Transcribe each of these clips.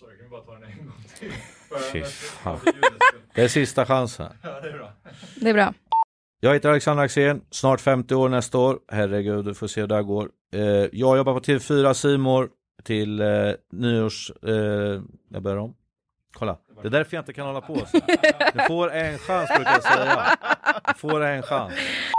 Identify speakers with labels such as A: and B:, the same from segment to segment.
A: Så jag kan bara ta den en gång till.
B: Fy fan. Det är sista chansen.
A: Ja, det är bra.
C: Det är bra.
B: Jag heter Alexander Axén, snart 50 år nästa år. Herregud, du får se hur det här går. Eh, jag jobbar på TV4 Simor till eh, nyårs... Eh, jag börjar om. Det är därför jag inte kan hålla på så. Du får en chans brukar jag säga. Du får en chans.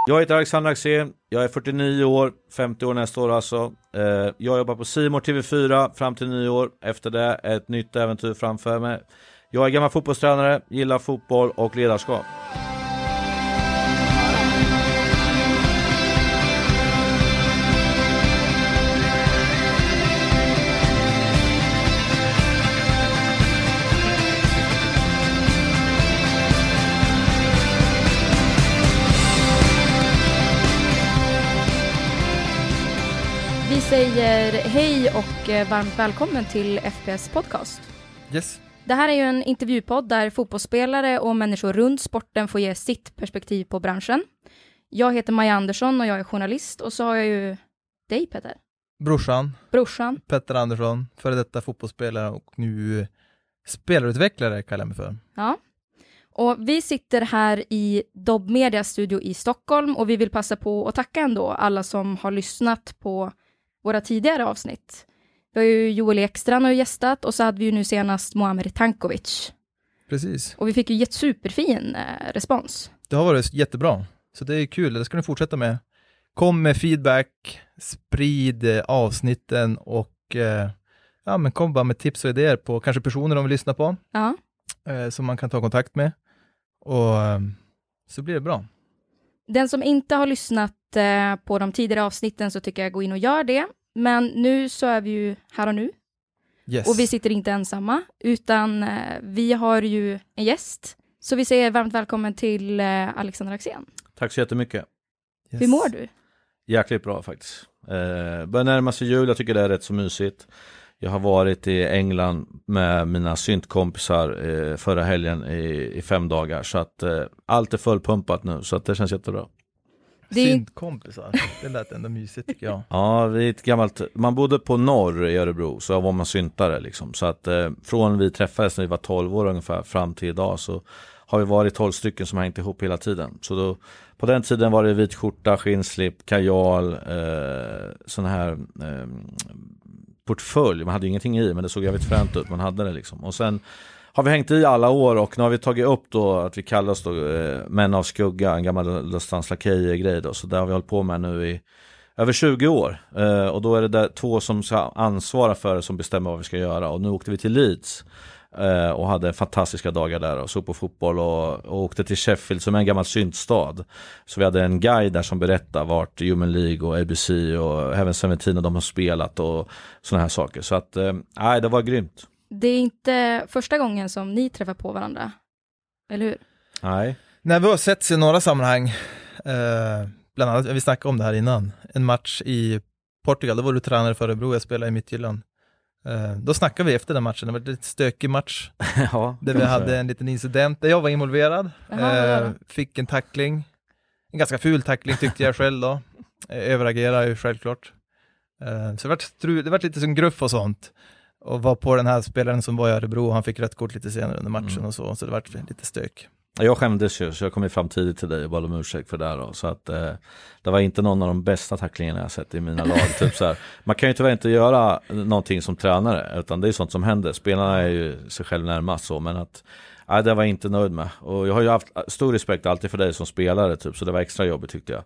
B: Jag heter Alexander Axén, jag är 49 år, 50 år nästa år alltså. Eh, jag jobbar på Simor TV4 fram till nyår. Efter det ett nytt äventyr framför mig. Jag är gammal fotbollstränare, gillar fotboll och ledarskap.
C: Säger hej och eh, varmt välkommen till FPS Podcast.
D: Yes.
C: Det här är ju en intervjupodd där fotbollsspelare och människor runt sporten får ge sitt perspektiv på branschen. Jag heter Maja Andersson och jag är journalist och så har jag ju dig Peter,
D: Brorsan,
C: brorsan.
D: Petter Andersson, före detta fotbollsspelare och nu spelarutvecklare kallar jag mig för.
C: Ja. Och vi sitter här i Dobb Medias studio i Stockholm och vi vill passa på att tacka ändå alla som har lyssnat på våra tidigare avsnitt. Vi har ju Joel Ekstrand har gästat och så hade vi ju nu senast Muamer Tankovic.
D: Precis.
C: Och vi fick ju jätte superfin eh, respons.
D: Det har varit jättebra, så det är kul, det ska ni fortsätta med. Kom med feedback, sprid eh, avsnitten och eh, ja, men kom bara med tips och idéer på kanske personer de vill lyssna på,
C: Ja.
D: eh, som man kan ta kontakt med. Och eh, så blir det bra.
C: Den som inte har lyssnat eh, på de tidigare avsnitten så tycker jag gå in och gör det. Men nu så är vi ju här och nu
D: Yes.
C: och vi sitter inte ensamma utan eh, vi har ju en gäst. Så vi säger varmt välkommen till eh, Alexander Axén.
B: Tack så jättemycket.
D: yes.
C: Hur mår du?
B: Jäkligt bra faktiskt. Eh, börjar närma sig jul, jag tycker det är rätt så mysigt. Jag har varit i England med mina syntkompisar eh, förra helgen i, i fem dagar. Så att eh, allt är fullpumpat nu, så att det känns jättebra.
C: Det är-
D: Syntkompisar, det lät ändå mysigt tycker jag.
B: Ja, vi är ett gammalt, man bodde på norr i Örebro, så var man syntare liksom. Så att eh, från vi träffades när vi var 12 år ungefär fram till idag så har vi varit 12 stycken som har hängt ihop hela tiden. Så då, på den tiden var det vit skjorta, skinnslip, kajal, eh, sån här eh, portfölj. Man hade ju ingenting i men det såg jävligt fränt ut, man hade det liksom. Och sen har vi hängt i alla år och nu har vi tagit upp då att vi kallar oss då eh, Män av skugga, en gammal Lufthansa grej då. Så det har vi hållit på med nu i över 20 år. Eh, och då är det där två som ska ansvara för det som bestämmer vad vi ska göra. Och nu åkte vi till Leeds. Eh, och hade fantastiska dagar där och såg på fotboll och, och åkte till Sheffield som är en gammal syntstad. Så vi hade en guide där som berättade vart Human League och ABC och även Seventeen de har spelat och sådana här saker. Så att, eh, nej det var grymt.
C: Det är inte första gången som ni träffar på varandra. Eller hur?
B: Nej.
D: Nej, vi har setts i några sammanhang, eh, bland annat, vi snackade om det här innan, en match i Portugal, då var du tränare för Örebro, jag spelade i Midtjylland. Eh, då snackade vi efter den matchen, det var en lite stökig match,
B: ja,
D: där vi hade en liten incident, där jag var involverad,
C: var
D: eh, fick en tackling, en ganska ful tackling tyckte jag själv då, eh, överagera ju självklart. Så det stru- det vart lite som gruff och sånt, och var på den här spelaren som var i Örebro, han fick rött kort lite senare under matchen
B: Mm.
D: och så, så det vart lite stök.
B: Jag skämdes ju, så jag kom ju fram tidigt till dig och bad om ursäkt för det här då. Så att eh, det var inte någon av de bästa tacklingarna jag sett i mina lag. typ så här. Man kan ju tyvärr inte göra någonting som tränare, utan det är sånt som händer. Spelarna är ju sig själv närmast så, men att Nej, det var jag inte nöjd med. Och jag har ju haft stor respekt alltid för dig som spelare, typ, så det var extra jobbigt tyckte jag.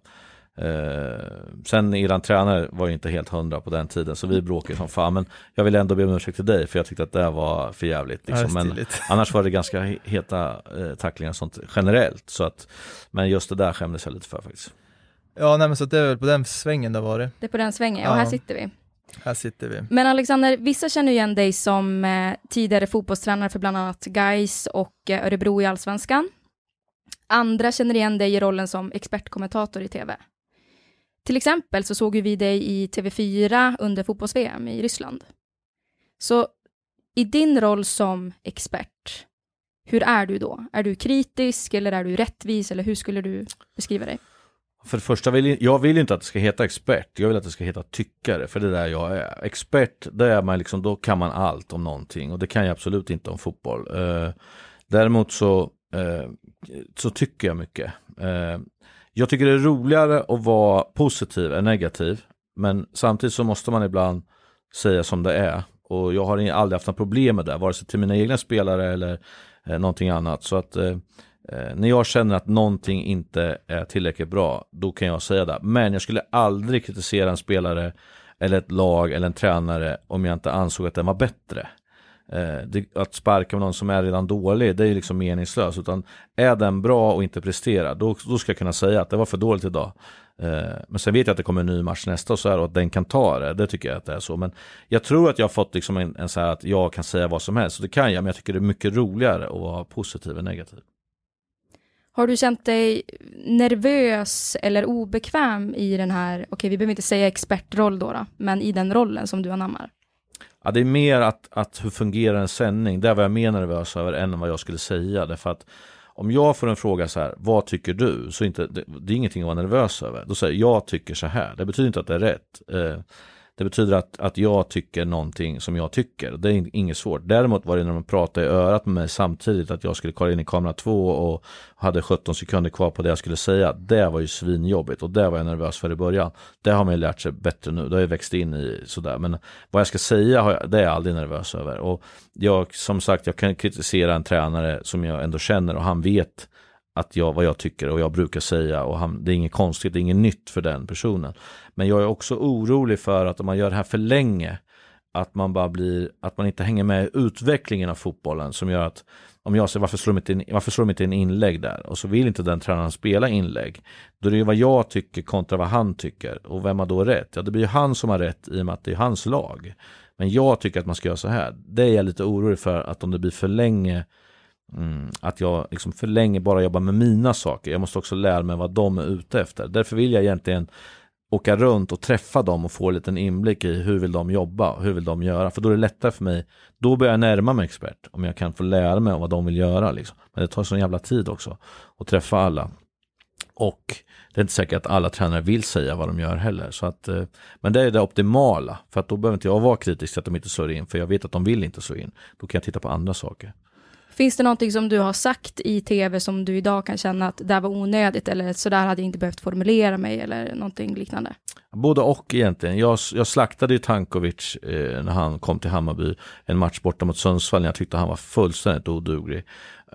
B: Eh, sen eran tränare var ju inte helt hundra på den tiden, så vi bråkade som fan. Men jag vill ändå be om ursäkt till dig, för jag tyckte att det var för jävligt. Liksom.
D: Ja,
B: Men annars var det ganska he- heta eh, tacklingar och sånt generellt. Så att, men just det där skämdes jag lite för faktiskt.
D: Ja, nej men så det är väl på den svängen det har varit.
C: Det är på den svängen, och
D: Ja.
C: här sitter vi.
D: Här sitter vi.
C: Men Alexander, vissa känner ju igen dig som eh, tidigare fotbollstränare för bland annat Gais och eh, Örebro i Allsvenskan. Andra känner igen dig i rollen som expertkommentator i TV. Till exempel så såg ju vi dig i TV4 under fotbolls-VM i Ryssland. Så i din roll som expert, hur är du då? Är du kritisk eller är du rättvis eller hur skulle du beskriva dig?
B: För det första, vill, jag vill inte att det ska heta expert, jag vill att det ska heta tyckare, för det är där jag är. Expert, där är man liksom, då kan man allt om någonting och det kan jag absolut inte om fotboll. Eh, däremot så, eh, så tycker jag mycket. Eh, jag tycker det är roligare att vara positiv än negativ, men samtidigt så måste man ibland säga som det är. Och jag har aldrig haft några problem med det, vare sig till mina egna spelare eller eh, någonting annat. Så att eh, eh, när jag känner att någonting inte är tillräckligt bra, då kan jag säga det. Men jag skulle aldrig kritisera en spelare eller ett lag eller en tränare om jag inte ansåg att den var bättre. Eh, det, att sparka med någon som är redan dålig, det är ju liksom meningslöst. Utan är den bra och inte presterar, då, då ska jag kunna säga att det var för dåligt idag. Eh, men sen vet jag att det kommer en ny match nästa och så här och att den kan ta det. Det tycker jag att det är så. Men jag tror att jag har fått liksom en, en så här att jag kan säga vad som helst. Och det kan jag, men jag tycker det är mycket roligare att vara positiv än negativ.
C: Har du känt dig nervös eller obekväm i den här, okej okay, vi behöver inte säga expertroll då, då, men i den rollen som du anammar?
B: Ja, det är mer att, att hur fungerar en sändning, det var jag mer nervös över än vad jag skulle säga. Därför att om jag får en fråga så här, vad tycker du? Så inte, det, det är ingenting att vara nervös över. Då säger jag, jag tycker så här. Det betyder inte att det är rätt. Eh, det betyder att, att jag tycker någonting som jag tycker. Det är inget svårt. Däremot var det när de pratade i örat med mig samtidigt att jag skulle kolla in i kamera 2 och hade 17 sekunder kvar på det jag skulle säga. Det var ju svinjobbigt och det var jag nervös för i början. Det har man ju lärt sig bättre nu. Det har jag växt in i sådär. Men vad jag ska säga har jag, det är jag aldrig nervös över. Och jag, som sagt, jag kan kritisera en tränare som jag ändå känner och han vet att jag, vad jag tycker och jag brukar säga och han, det är inget konstigt, det är inget nytt för den personen. Men jag är också orolig för att om man gör det här för länge att man bara blir, att man inte hänger med i utvecklingen av fotbollen som gör att om jag säger varför slår de inte in, varför slår de inte in inlägg där och så vill inte den tränaren spela inlägg. Då är det ju vad jag tycker kontra vad han tycker och vem har då rätt? Ja det blir ju han som har rätt i och med att det är hans lag. Men jag tycker att man ska göra så här. Det är jag lite orolig för att om det blir för länge Mm, att jag liksom för länge bara jobbar med mina saker. Jag måste också lära mig vad de är ute efter. Därför vill jag egentligen åka runt och träffa dem och få en liten inblick i hur vill de jobba, hur vill de göra. För då är det lättare för mig, då börjar jag närma mig expert. Om jag kan få lära mig vad de vill göra. Liksom. Men det tar sån jävla tid också att träffa alla. Och det är inte säkert att alla tränare vill säga vad de gör heller. Så att, eh, men det är det optimala. För att då behöver inte jag vara kritisk till att de inte slår in. För jag vet att de vill inte slå in. Då kan jag titta på andra saker.
C: Finns det någonting som du har sagt i tv som du idag kan känna att det var onödigt eller så där hade jag inte behövt formulera mig eller någonting liknande?
B: Både och egentligen. Jag, jag slaktade ju Tankovic eh, när han kom till Hammarby en match borta mot Sundsvall när jag tyckte han var fullständigt oduglig.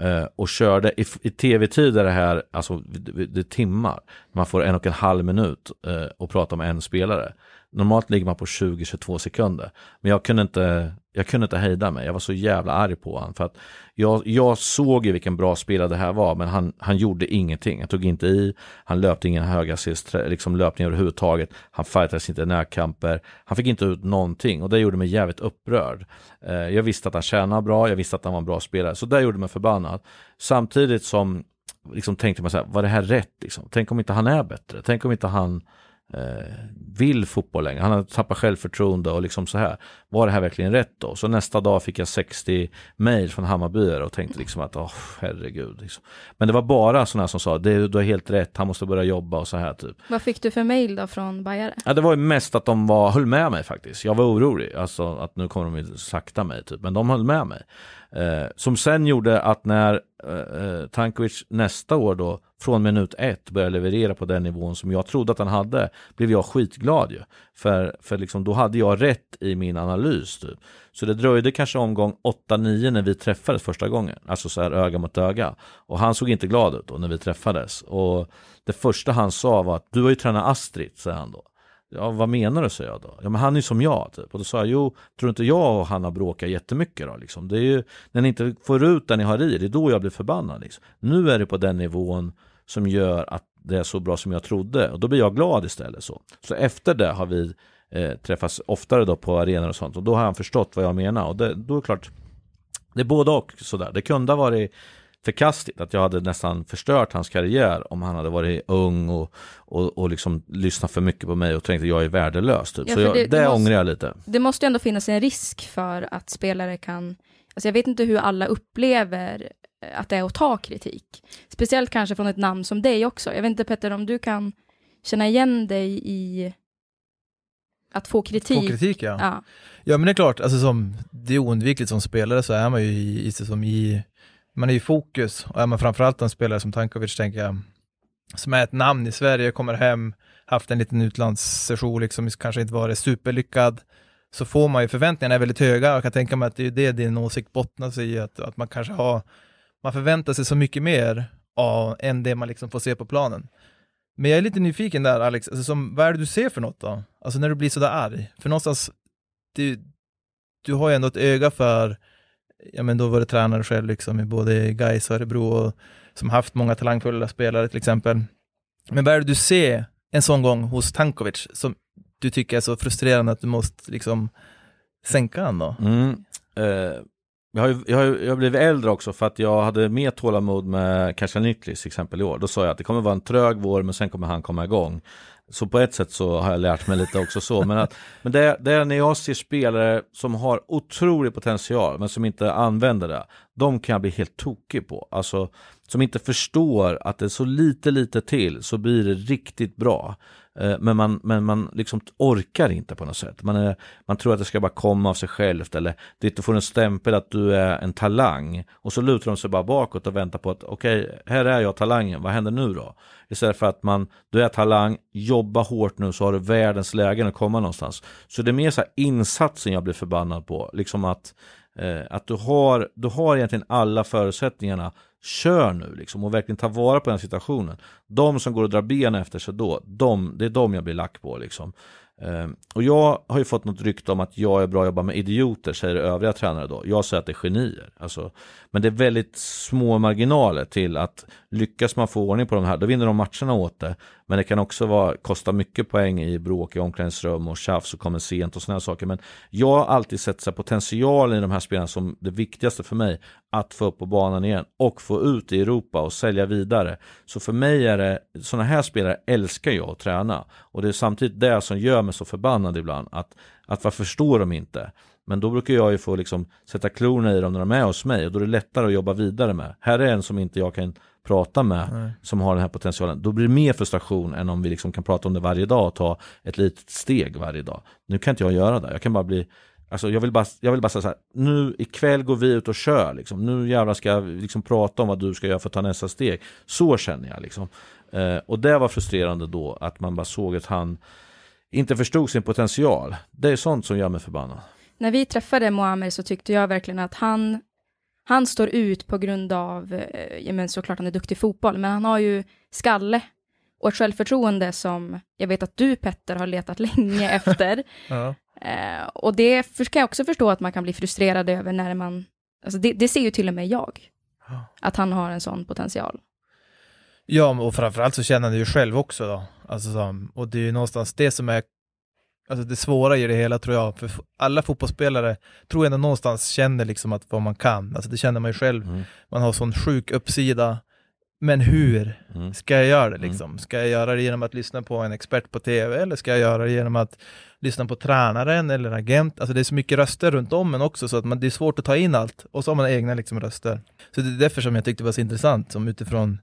B: Eh, och körde i, i tv-tid är det här, alltså det, är timmar, man får en och en halv minut eh, och prata om en spelare. Normalt ligger man på 20-22 sekunder. Men jag kunde, inte, jag kunde inte hejda mig. Jag var så jävla arg på honom. För att jag, jag såg ju vilken bra spelare det här var. Men han, han gjorde ingenting. Han tog inte i. Han löpte ingen högassist, liksom löpning överhuvudtaget. Han fightades inte i närkamper. Han fick inte ut någonting. Och det gjorde mig jävligt upprörd. Eh, jag visste att han tjänade bra. Jag visste att han var en bra spelare. Så det gjorde mig förbannad. Samtidigt som liksom tänkte man så här, var det här rätt? Liksom? Tänk om inte han är bättre? Tänk om inte han eh, vill fotboll längre. Han har tappat självförtroende och liksom så här. Var det här verkligen rätt då? Så nästa dag fick jag 60 mejl från Hammarbyare och tänkte liksom att åh herregud. Liksom. Men det var bara sådana som sa det, du har helt rätt, han måste börja jobba och så här typ.
C: Vad fick du för mejl då från Bajare?
B: Ja, det var ju mest att de var, höll med mig faktiskt. Jag var orolig, alltså att nu kommer de sakta mig typ. Men de höll med mig. Eh, som sen gjorde att när eh, eh, Tankovic nästa år då från minut ett börjar leverera på den nivån som jag trodde att han hade blev jag skitglad ju. För, för liksom, då hade jag rätt i min analys. Typ. Så det dröjde kanske omgång 8-9 när vi träffades första gången. Alltså så här öga mot öga. Och han såg inte glad ut då när vi träffades. Och det första han sa var att du har ju tränat Astrid, säger han då. Ja, vad menar du, säger jag då. Ja, men han är som jag, typ. Och då sa jag, jo, tror inte jag och han har bråkat jättemycket då, liksom. Det är ju när ni inte får ut det ni har i, det är då jag blir förbannad, liksom. Nu är det på den nivån som gör att det är så bra som jag trodde. Och då blir jag glad istället. Så, så efter det har vi eh, träffats oftare då på arenor och sånt. Och då har han förstått vad jag menar. Och det, då är det klart, det är både och sådär. Det kunde ha varit förkastligt att jag hade nästan förstört hans karriär om han hade varit ung och, och, och liksom lyssnat för mycket på mig och tänkte att jag är värdelös. Typ. Ja, så jag, det, det, det ångrar jag lite.
C: Det måste ju ändå finnas en risk för att spelare kan Alltså jag vet inte hur alla upplever att det är att ta kritik. Speciellt kanske från ett namn som dig också. Jag vet inte Petter om du kan känna igen dig i att få kritik.
D: Få kritik ja.
C: Ja.
D: Ja men det är klart, alltså som, det är oundvikligt som spelare så är man ju i, i, som i, man är i fokus och är man framförallt en spelare som Tankovic tänker jag, som är ett namn i Sverige, kommer hem, haft en liten utlandssession liksom, kanske inte varit superlyckad, så får man ju, förväntningarna är väldigt höga och jag kan tänka mig att det är det din åsikt bottnar sig i, att, att man kanske har, man förväntar sig så mycket mer av, än det man liksom får se på planen. Men jag är lite nyfiken där Alex, alltså som, vad är det du ser för något då? Alltså när du blir sådär arg? För någonstans, du, du har ju ändå ett öga för, ja men då var det tränare själv liksom i både Gais och Örebro och, som haft många talangfulla spelare till exempel. Men vad är det du ser en sån gång hos Tankovic som du tycker är så frustrerande att du måste liksom sänka han då?
B: Mm. Uh jag, har ju, jag, har, jag har blivit äldre också för att jag hade mer tålamod med Kasia Nycklis till exempel i år. Då sa jag att det kommer vara en trög vår men sen kommer han komma igång. Så på ett sätt så har jag lärt mig lite också så. Men, att, men det, det är när jag ser spelare som har otrolig potential men som inte använder det. De kan jag bli helt tokig på. Alltså som inte förstår att det är så lite, lite till så blir det riktigt bra. Eh, men man, men man liksom orkar inte på något sätt. Man, är, man tror att det ska bara komma av sig självt eller det får en stämpel att du är en talang. Och så lutar de sig bara bakåt och väntar på att okej, här är jag talangen, vad händer nu då? Istället för att man, du är talang, jobba hårt nu så har du världens lägen att komma någonstans. Så det är mer så här insatsen jag blir förbannad på. Liksom att, eh, att du, har, du har egentligen alla förutsättningarna Kör nu liksom och verkligen ta vara på den situationen. De som går och drar benen efter sig då, de, det är de jag blir lack på liksom. Ehm, och jag har ju fått något rykte om att jag är bra att jobba med idioter, säger övriga tränare då. Jag säger att det är genier. Alltså, men det är väldigt små marginaler till att lyckas man få ordning på de här, då vinner de matcherna åt det. Men det kan också vara, kosta mycket poäng i bråk i omklädningsrum och tjafs och kommer sent och sådana saker. Men jag har alltid sett så potentialen i de här spelarna som det viktigaste för mig. Att få upp på banan igen och få ut i Europa och sälja vidare. Så för mig är det, sådana här spelare älskar jag att träna. Och det är samtidigt det som gör mig så förbannad ibland. Att, att varför förstår de inte? Men då brukar jag ju få liksom sätta klorna i dem när de är hos mig och då är det lättare att jobba vidare med. Här är en som inte jag kan prata med
D: Nej.
B: som har den här potentialen. Då blir det mer frustration än om vi liksom kan prata om det varje dag och ta ett litet steg varje dag. Nu kan inte jag göra det. Jag kan bara bli Alltså jag vill bara, jag vill bara säga så här, nu ikväll går vi ut och kör liksom. Nu jävlar ska jag liksom prata om vad du ska göra för att ta nästa steg. Så känner jag liksom. Eh, och det var frustrerande då, att man bara såg att han inte förstod sin potential. Det är sånt som gör mig förbannad.
C: När vi träffade Moamer så tyckte jag verkligen att han, han står ut på grund av, eh, men såklart han är duktig i fotboll, men han har ju skalle och ett självförtroende som jag vet att du Petter har letat länge efter.
D: Ja.
C: Eh, och det för- kan jag också förstå att man kan bli frustrerad över när man, alltså det, det ser ju till och med jag,
D: Ja.
C: att han har en sån potential.
D: Ja, och framförallt så känner han det ju själv också då. Alltså, så- och det är ju någonstans det som är alltså det svåra i det hela tror jag. För alla fotbollsspelare tror jag ändå någonstans känner liksom att vad man kan. Alltså det känner man ju själv.
B: Mm.
D: Man har sån sjuk uppsida. Men hur
B: Mm.
D: ska jag göra det liksom? Ska jag göra det genom att lyssna på en expert på tv eller ska jag göra det genom att lyssna på tränaren eller agent? Alltså det är så mycket röster runt om en också så att man, det är svårt att ta in allt och så har man egna liksom röster. Så det är därför som jag tyckte det var så intressant som utifrån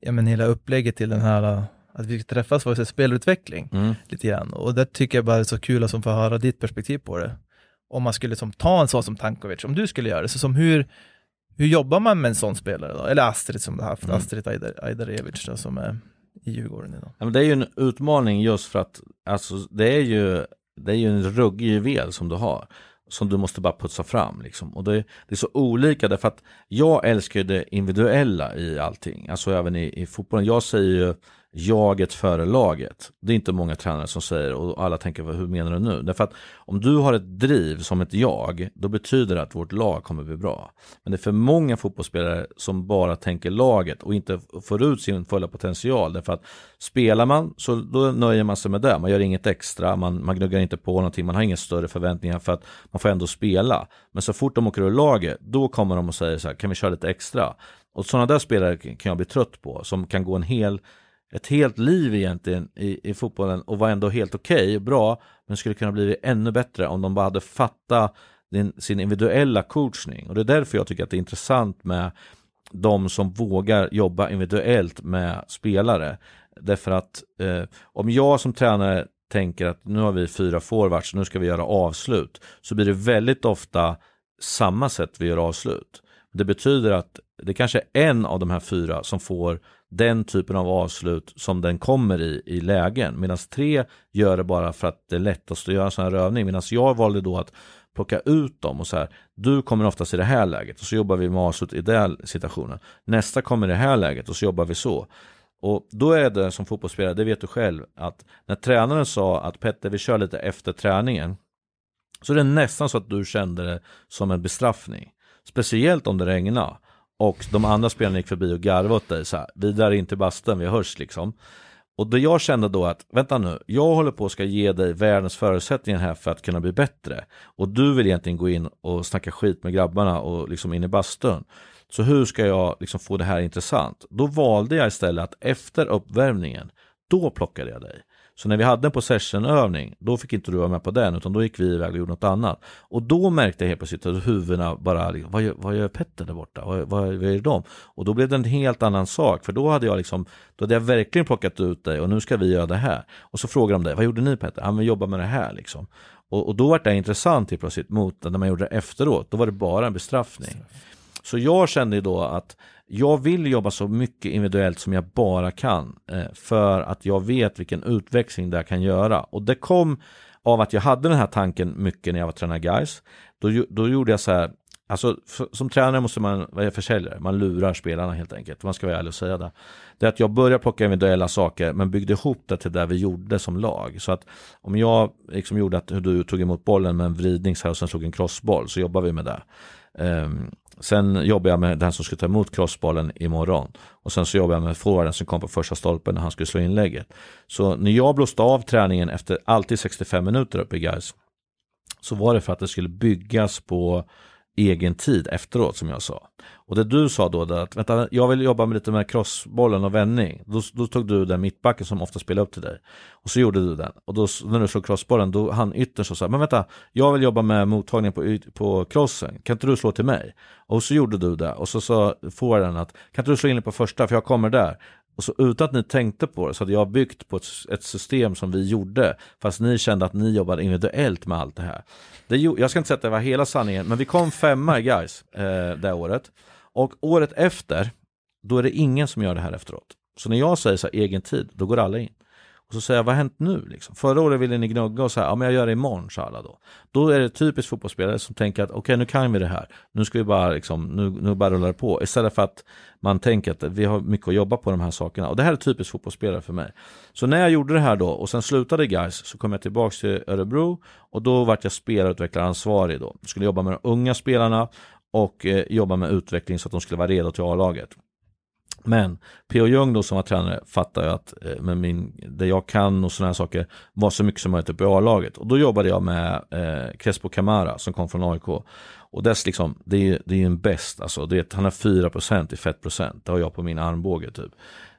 D: ja, men hela upplägget till den här uh, att vi träffas här spelutveckling
B: Mm.
D: lite grann och där tycker jag bara det är så kul att få höra ditt perspektiv på det. Om man skulle som ta en sån som Tankovic, om du skulle göra det, så som hur hur jobbar man med en sån spelare då? Eller Astrid som du har haft,
B: Mm.
D: Astrid Aidar- Ajdarevic då, som är i Djurgården idag.
B: Ja, men det är ju en utmaning just för att alltså, det, är ju, det är ju en ruggig juvel som du har. Som du måste bara putsa fram liksom. Och det, det är så olika därför att jag älskar ju det individuella i allting. Alltså även i, i fotbollen. Jag säger ju jaget före laget. Det är inte många tränare som säger och alla tänker hur menar du nu? Därför att om du har ett driv som ett jag, då betyder det att vårt lag kommer bli bra. Men det är för många fotbollsspelare som bara tänker laget och inte får ut sin fulla potential. Därför att spelar man så då nöjer man sig med det. Man gör inget extra, man, man gnuggar inte på någonting, man har inga större förväntningar för att man får ändå spela. Men så fort de åker ur laget, då kommer de och säger så här, kan vi köra lite extra? Och sådana där spelare kan jag bli trött på, som kan gå en hel ett helt liv egentligen i, i fotbollen och var ändå helt okej, och bra, men skulle kunna bli ännu bättre om de bara hade fattat din, sin individuella coachning. Och det är därför jag tycker att det är intressant med de som vågar jobba individuellt med spelare. Därför att eh, om jag som tränare tänker att nu har vi fyra forwards, nu ska vi göra avslut, så blir det väldigt ofta samma sätt vi gör avslut. Det betyder att det kanske är en av de här fyra som får den typen av avslut som den kommer i, i lägen. Medan tre gör det bara för att det är lättast att göra en sån här övning. Medan jag valde då att plocka ut dem och så här, du kommer oftast i det här läget och så jobbar vi med avslut i den situationen. Nästa kommer i det här läget och så jobbar vi så. Och då är det som fotbollsspelare, det vet du själv, att när tränaren sa att Petter vi kör lite efter träningen så är det nästan så att du kände det som en bestraffning. Speciellt om det regnade och de andra spelarna gick förbi och garvade åt dig så här, vi in till bastun, vi hörs liksom. Och det jag kände då att, vänta nu, jag håller på att ska ge dig världens förutsättningar här för att kunna bli bättre. Och du vill egentligen gå in och snacka skit med grabbarna och liksom in i bastun. Så hur ska jag liksom få det här intressant? Då valde jag istället att efter uppvärmningen, då plockade jag dig. Så när vi hade en possession-övning, då fick inte du vara med på den, utan då gick vi iväg och gjorde något annat. Och då märkte jag helt plötsligt att huvudena bara, vad gör, vad gör Petter där borta? Vad, vad, vad gör de? Och då blev det en helt annan sak, för då hade jag liksom, då hade jag verkligen plockat ut dig och nu ska vi göra det här. Och så frågar de dig, vad gjorde ni Petter? Ja, men jobba med det här liksom. Och, och då var det intressant helt plötsligt mot när man gjorde det efteråt, då var det bara en bestraffning. Så jag kände ju då att jag vill jobba så mycket individuellt som jag bara kan eh, för att jag vet vilken utväxling det kan göra. Och det kom av att jag hade den här tanken mycket när jag var tränare guys. Då, då gjorde jag så här, alltså för, som tränare måste man vara försäljare, man lurar spelarna helt enkelt. Man ska vara ärlig och säga det. Det är att jag började plocka individuella saker men byggde ihop det till det vi gjorde som lag. Så att om jag liksom gjorde att du tog emot bollen med en vridning och sen slog en crossboll så jobbar vi med det. Um, Sen jobbar jag med den som ska ta emot crossbollen imorgon. Och sen så jobbar jag med forwarden som kom på första stolpen när han skulle slå inlägget. Så när jag blåste av träningen efter alltid 65 minuter uppe i guys så var det för att det skulle byggas på egen tid efteråt som jag sa. Och det du sa då, att vänta, jag vill jobba med lite med crossbollen och vändning. Då, då tog du den mittbacken som ofta spelar upp till dig. Och så gjorde du den. Och då när du slog crossbollen, då han ytterst och sa, men vänta, jag vill jobba med mottagning på, på crossen. Kan inte du slå till mig? Och så gjorde du det. Och så sa forwarden att, kan inte du slå in på första, för jag kommer där. Och så utan att ni tänkte på det så hade jag byggt på ett, ett, system som vi gjorde. Fast ni kände att ni jobbade individuellt med allt det här. Det, jag ska inte säga att det var hela sanningen, men vi kom femma i guys eh, det året. Och året efter, då är det ingen som gör det här efteråt. Så när jag säger så här, egen tid, då går alla in. Och så säger jag, vad har hänt nu? Liksom? Förra året ville ni gnugga och säga, ja men jag gör det imorgon, sa alla då. Då är det typiskt fotbollsspelare som tänker att okej okay, nu kan vi det här. Nu ska vi bara liksom, nu, nu bara rullar det på. Istället för att man tänker att vi har mycket att jobba på de här sakerna. Och det här är typiskt fotbollsspelare för mig. Så när jag gjorde det här då och sen slutade guys så kom jag tillbaks till Örebro och då vart jag spelarutvecklaransvarig då. Skulle jobba med de unga spelarna och eh, jobba med utveckling så att de skulle vara redo till A-laget. Men P.O. Ljung då som var tränare fattar jag att eh, med min, det jag kan och sådana här saker var så mycket som möjligt uppe i A-laget. Och då jobbade jag med eh, Crespo Camara som kom från AIK. Och dess liksom, det är, det är en bäst, alltså, det, han har 4% i fettprocent, det har jag på min armbåge typ.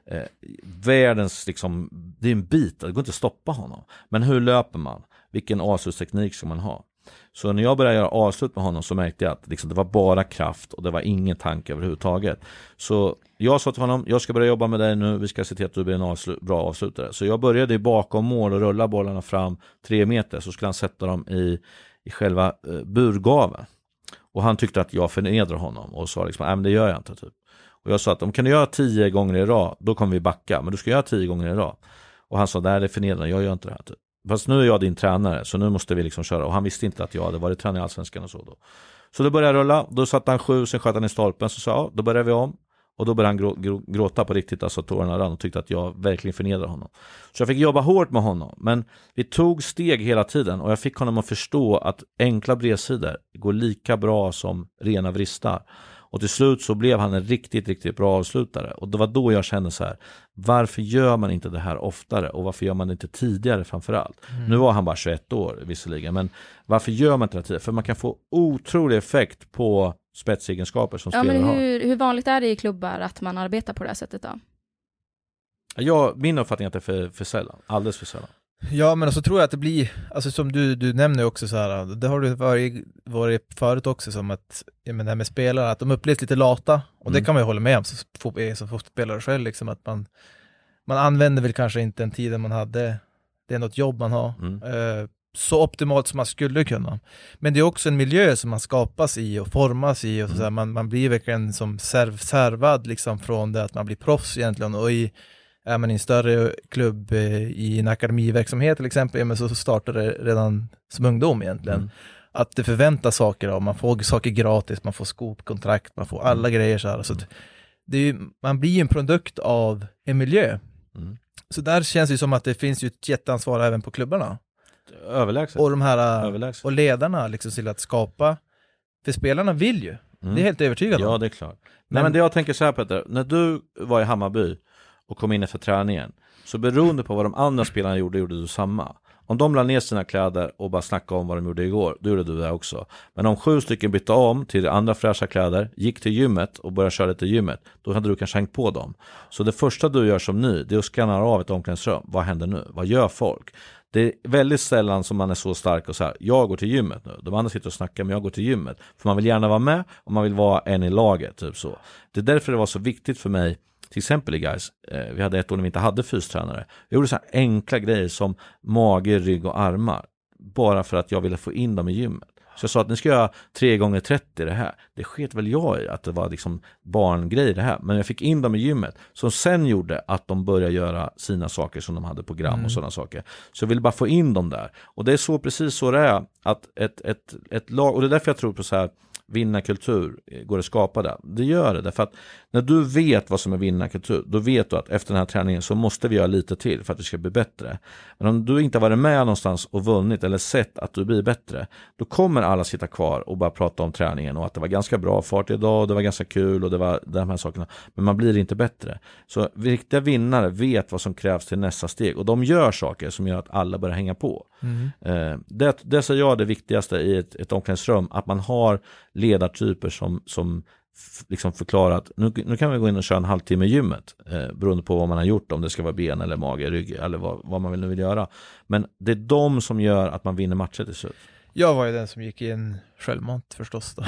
B: Eh, världens, liksom, det är en bit, det går inte att stoppa honom. Men hur löper man? Vilken avslutsteknik ska man ha? Så när jag började göra avslut med honom så märkte jag att liksom, det var bara kraft och det var ingen tanke överhuvudtaget. Så jag sa till honom, jag ska börja jobba med dig nu, vi ska se till att du blir en avslut, bra avslutare. Så jag började bakom mål och rulla bollarna fram tre meter, så skulle han sätta dem i, i själva eh, burgaven. Och han tyckte att jag förnedrade honom och sa liksom, nej men det gör jag inte. Typ. Och jag sa att om kan du göra tio gånger i rad, då kommer vi backa, men du ska göra tio gånger i rad. Och han sa, nej det är förnedrande, jag gör inte det här. Typ. Fast nu är jag din tränare, så nu måste vi liksom köra. Och han visste inte att jag hade varit tränare i Allsvenskan och så då. Så då började jag rulla, då satte han sju, sen sköt han i stolpen, så sa jag, då börjar vi om. Och då började han grå, grå, gråta på riktigt, alltså tårarna rann och tyckte att jag verkligen förnedrade honom. Så jag fick jobba hårt med honom, men vi tog steg hela tiden och jag fick honom att förstå att enkla bredsidor går lika bra som rena vristar. Och till slut så blev han en riktigt, riktigt bra avslutare. Och det var då jag kände så här, varför gör man inte det här oftare? Och varför gör man det inte tidigare framförallt? Mm. Nu var han bara 21 år visserligen, men varför gör man inte det tidigare? För man kan få otrolig effekt på spetsegenskaper som
C: ja,
B: spelare
C: men hur, har. Hur vanligt är det i klubbar att man arbetar på det här sättet då?
B: Ja, min uppfattning är att det är för, för sällan, alldeles för sällan.
D: Ja, men så tror jag att det blir, alltså som du, du nämner också så här, det har du varit, varit förut också som att, men det här med spelare, att de upplevs lite lata, och mm. det kan man ju hålla med om som, som fotbollsspelare själv, liksom att man, man använder väl kanske inte den tiden man hade, det är något jobb man har,
B: Mm.
D: eh, så optimalt som man skulle kunna. Men det är också en miljö som man skapas i och formas i och så
B: Mm.
D: där. Man, man blir verkligen som serv, servad liksom från det att man blir proffs egentligen och i är man i en större klubb eh, i en akademiverksamhet till exempel, så, startar det redan som ungdom egentligen.
B: Mm.
D: Att det förväntas saker av, man får saker gratis, man får skopkontrakt, man får alla grejer så här. Så är ju, man blir ju en produkt av en miljö.
B: Mm.
D: Så där känns det som att det finns ju ett jätteansvar även på klubbarna.
B: Överlägset.
D: Och de här,
B: Överlägset.
D: och ledarna liksom till att skapa, för spelarna vill ju,
B: Mm.
D: det är jag helt övertygad
B: Ja, det är klart. Nej,
D: Men-
B: men det jag tänker så här Peter, när du var i Hammarby och kom in efter träningen, så beroende på vad de andra spelarna gjorde, gjorde du samma. Om de la ner sina kläder och bara snackade om vad de gjorde igår, då gjorde du det också. Men om sju stycken bytte om till andra fräscha kläder, gick till gymmet och började köra lite gymmet, då hade du kanske hängt på dem. Så det första du gör som ny, det är att scanna av ett omklädningsrum. Vad händer nu? Vad gör folk? Det är väldigt sällan som man är så stark och så här, jag går till gymmet nu. De andra sitter och snackar, men jag går till gymmet. För man vill gärna vara med och man vill vara en i laget, typ så. Det är därför det var så viktigt för mig, till exempel i guys, eh, vi hade ett år när vi inte hade fystränare. Jag gjorde så här enkla grejer som mage, rygg och armar. Bara för att jag ville få in dem i gymmet. Så jag sa att ni ska göra 3 gånger 30 det här. Det sket väl jag i att det var liksom barngrej det här. Men jag fick in dem i gymmet. Som sen gjorde att de började göra sina saker som de hade program
D: Mm.
B: och sådana saker. Så jag ville bara få in dem där. Och det är så precis så det är. Att ett, ett, ett lag, och det är därför jag tror på så här vinnarkultur eh, går att skapa där. Det gör det, därför att när du vet vad som är vinnarkultur, då vet du att efter den här träningen så måste vi göra lite till för att vi ska bli bättre. Men om du inte har varit med någonstans och vunnit eller sett att du blir bättre, då kommer alla sitta kvar och bara prata om träningen och att det var ganska bra fart idag och det var ganska kul och det var de här sakerna. Men man blir inte bättre. Så riktiga vinnare vet vad som krävs till nästa steg och de gör saker som gör att alla börjar hänga på.
D: Mm.
B: Eh, det, det ser jag det viktigaste i ett, ett omklädningsrum, att man har ledartyper som, som liksom förklarar att nu, nu kan vi gå in och köra en halvtimme i gymmet, eh, beroende på vad man har gjort, om det ska vara ben eller mage, rygg eller vad, vad man vill, nu vill göra. Men det är de som gör att man vinner matcher till slut.
D: Jag var ju den som gick in självmant förstås då.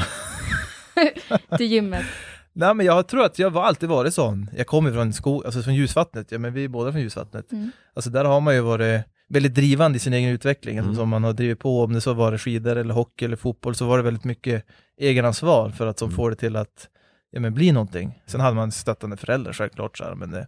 C: till gymmet.
D: Nej men jag tror att jag alltid varit sån. Jag kommer från sko alltså från ljusvattnet, ja men vi är båda från ljusvattnet.
C: Mm.
D: Alltså där har man ju varit väldigt drivande i sin egen utveckling,
B: Mm.
D: alltså, som man har drivit på, om det så var det skidor eller hockey eller fotboll, så var det väldigt mycket egenansvar för att som
B: Mm.
D: får det till att ja, men bli någonting. Sen hade man stöttande föräldrar självklart, så här, men det,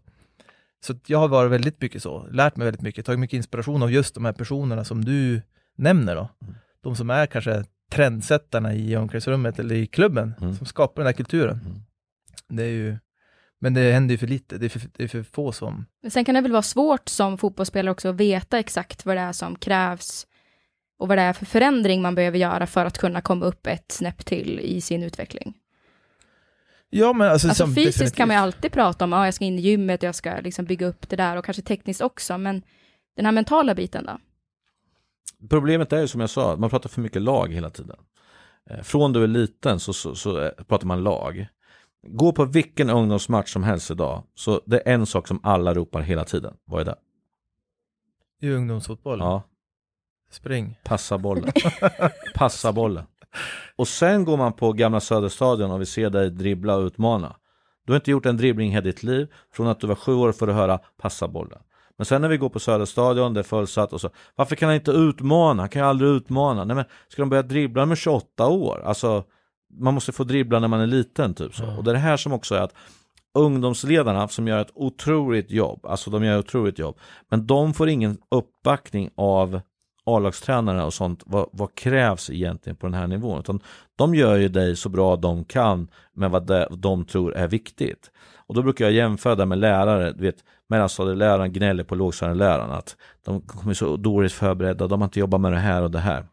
D: så att jag har varit väldigt mycket så, lärt mig väldigt mycket, tagit mycket inspiration av just de här personerna som du nämner då.
B: Mm.
D: De som är kanske trendsättarna i omklädningsrummet eller i klubben,
B: Mm.
D: som skapar den här kulturen.
B: Mm.
D: Det är ju, men det händer ju för lite, det är för, det är för få som
C: Men Sen kan det väl vara svårt som fotbollsspelare också att veta exakt vad det är som krävs och vad det är för förändring man behöver göra för att kunna komma upp ett snäpp till i sin utveckling.
D: Ja men alltså,
C: Alltså fysiskt
D: definitivt.
C: kan man ju alltid prata om, ja jag ska in i gymmet, jag ska liksom bygga upp det där och kanske tekniskt också, men den här mentala biten då?
B: Problemet är ju som jag sa, man pratar för mycket lag hela tiden. Eh, Från du är liten så, så, så eh, pratar man lag. Gå på vilken ungdomsmatch som helst idag, så det är en sak som alla ropar hela tiden. Vad är det?
D: I ungdomsfotboll,
B: Ja,
D: spring.
B: passa bollen. Passa bollen. Och sen går man på gamla Söderstadion och vi ser dig dribbla och utmana. Du har inte gjort en dribbling hela ditt liv. Från att du var sju år får du höra passa bollen. Men sen när vi går på Söderstadion, det är fullsatt och så. Varför kan han inte utmana? Han kan ju aldrig utmana. Nej men, ska de börja dribbla med 28 år? Alltså, man måste få dribbla när man är liten typ så.
D: Ja.
B: Och det är det här som också är att ungdomsledarna som gör ett otroligt jobb, alltså de gör ett otroligt jobb, men de får ingen uppbackning av A-lagstränare och sånt, vad, vad krävs egentligen på den här nivån? Utan de gör ju dig så bra de kan med vad de, de tror är viktigt. Och då brukar jag jämföra det med lärare, du vet, mellanstadieläraren gnäller på lågstadieläraren att de kommer så dåligt förberedda, de har inte jobbat med det här och det här.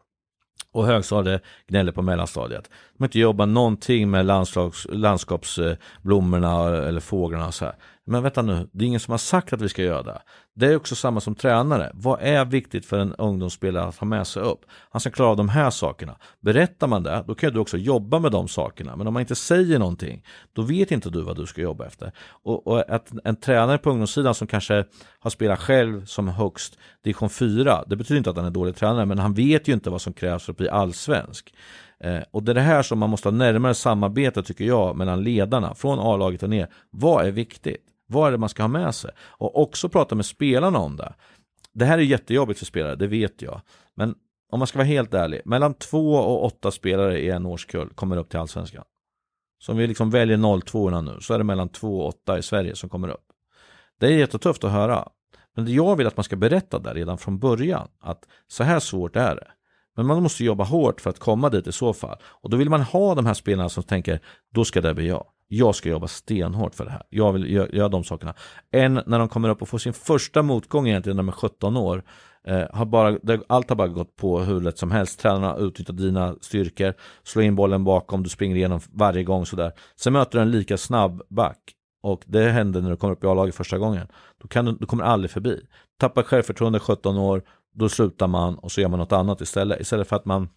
B: Och högstadiet gnäller på mellanstadiet. De har inte jobbat någonting med landslags, landskapsblommorna eller fåglarna och så här. Men vänta nu, det är ingen som har sagt att vi ska göra det. Det är också samma som tränare. Vad är viktigt för en ungdomsspelare att ha med sig upp? Han ska klara av de här sakerna. Berättar man det, då kan du också jobba med de sakerna. Men om man inte säger någonting, då vet inte du vad du ska jobba efter. Och, och att en tränare på ungdomssidan som kanske har spelat själv som högst division 4, det betyder inte att han är dålig tränare, men han vet ju inte vad som krävs för att bli allsvensk. Eh, och det är det här som man måste ha närmare samarbete tycker jag mellan ledarna från A-laget och ner. Vad är viktigt? Vad är det man ska ha med sig? Och också prata med spelarna om det. Det här är jättejobbigt för spelare, det vet jag. Men om man ska vara helt ärlig, mellan två och åtta spelare i en årskull kommer upp till allsvenskan. Så om vi liksom väljer 02 nu så är det mellan två och åtta i Sverige som kommer upp. Det är jättetufft att höra. Men jag vill att man ska berätta där redan från början att så här svårt är det. Men man måste jobba hårt för att komma dit i så fall. Och då vill man ha de här spelarna som tänker, då ska det bli jag. Jag ska jobba stenhårt för det här. Jag vill göra, göra de sakerna. En när de kommer upp och får sin första motgång egentligen när de är 17 år. Eh, har bara, det, allt har bara gått på hur lätt som helst. Tränarna utnyttjar dina styrkor, slå in bollen bakom, du springer igenom varje gång sådär. Sen möter du en lika snabb back. Och det händer när du kommer upp i A-laget första gången. Då, kan du, du kommer aldrig förbi. Tappar självförtroende 17 år, då slutar man och så gör man något annat istället. Istället för att man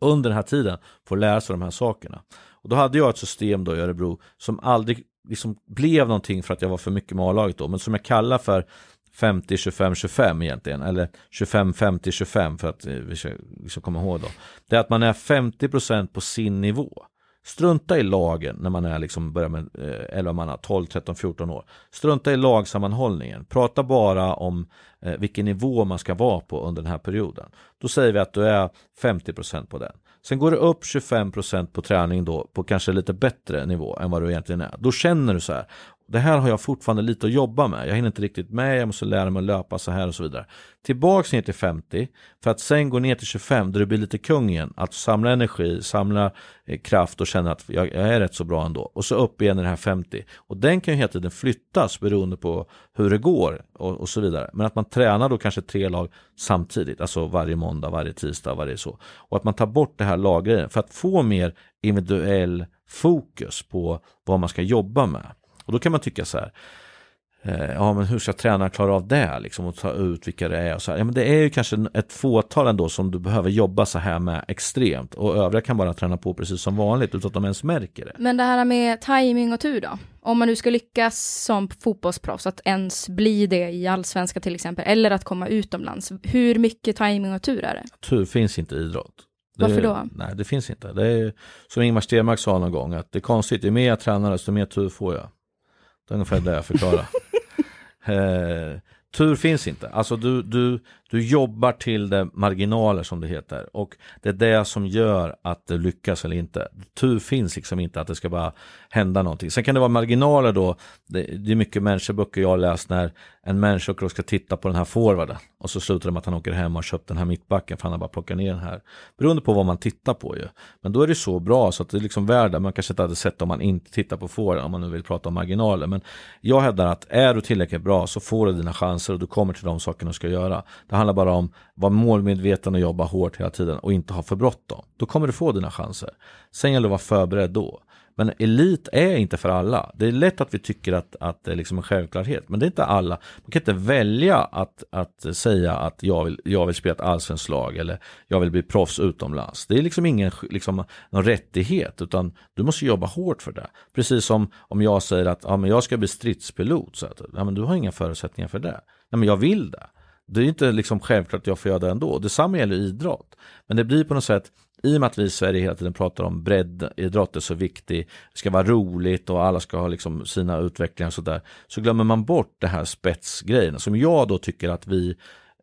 B: under den här tiden får lära sig de här sakerna. Och då hade jag ett system då i Örebro som aldrig liksom blev någonting för att jag var för mycket med A-laget då, men som jag kallar för 50, 25, 25 egentligen, eller 25, 50, 25 för att eh, vi ska, vi ska komma ihåg då. Det är att man är 50% på sin nivå. Strunta i lagen när man är liksom börjar med eh, 11 manna, 12, 13, 14 år. Strunta i lagsammanhållningen. Prata bara om eh, vilken nivå man ska vara på under den här perioden. Då säger vi att du är 50% på den. Sen går det upp 25% på träning då på kanske lite bättre nivå än vad du egentligen är. Då känner du så här, det här har jag fortfarande lite att jobba med. Jag hinner inte riktigt med, jag måste lära mig att löpa så här och så vidare. Tillbaks ner till 50 för att sen gå ner till 25 där du blir lite kung igen. Att samla energi, samla eh, kraft och känna att jag, jag, är rätt så bra ändå. Och så upp igen i det här 50. Och den kan ju hela tiden flyttas beroende på hur det går och, och så vidare. Men att man tränar då kanske tre lag samtidigt. Alltså varje måndag, varje tisdag, varje så. Och att man tar bort det här laggrejen för att få mer individuell fokus på vad man ska jobba med. Och då kan man tycka så här, eh, ja men hur ska tränaren klara av det liksom och ta ut vilka det är och så här. Ja men det är ju kanske ett fåtal ändå som du behöver jobba så här med extremt och övriga kan bara träna på precis som vanligt utan att de ens märker det.
C: Men det här med timing och tur då? Om man nu ska lyckas som fotbollsproffs att ens bli det i allsvenska till exempel eller att komma utomlands. Hur mycket timing och tur är det?
B: Tur finns inte i idrott.
C: Det, Varför då?
B: Nej, det finns inte. Det är som Ingmar Stenmark sa någon gång att det är konstigt, ju mer jag tränar desto mer tur får jag. Det är ungefär det jag förklarar. eh, tur finns inte. Alltså du, du, du jobbar till det marginaler som det heter. Och det är det som gör att det lyckas eller inte. Tur finns liksom inte att det ska bara hända någonting. Sen kan det vara marginaler då. Det, det är mycket människoböcker jag har läst när en människa ska titta på den här forwarden. Och så slutar det med att han åker hem och köpt den här mittbacken för han har bara plockat ner den här. Beroende på vad man tittar på ju. Men då är det så bra så att det är liksom värde. Man kanske inte hade sett om man inte tittar på forwarden om man nu vill prata om marginaler. Men jag hävdar att är du tillräckligt bra så får du dina chanser och du kommer till de sakerna du ska göra. Det handlar bara om att vara målmedveten och jobba hårt hela tiden och inte ha för bråttom. Då kommer du få dina chanser. Sen gäller det att vara förberedd då. Men elit är inte för alla. Det är lätt att vi tycker att, att det är liksom en självklarhet, men det är inte alla. Man kan inte välja att, att säga att jag vill, jag vill spela ett allsvenskt lag eller jag vill bli proffs utomlands. Det är liksom ingen liksom, någon rättighet, utan du måste jobba hårt för det. Precis som om jag säger att ja, men jag ska bli stridspilot, så att, ja, men du har inga förutsättningar för det. Nej, men jag vill det. Det är inte liksom självklart att jag får göra det ändå. Detsamma gäller idrott. Men det blir på något sätt, i och med att vi i Sverige hela tiden pratar om breddidrott är så viktig, det ska vara roligt och alla ska ha liksom sina utvecklingar och sådär, så glömmer man bort det här spetsgrejen som jag då tycker att vi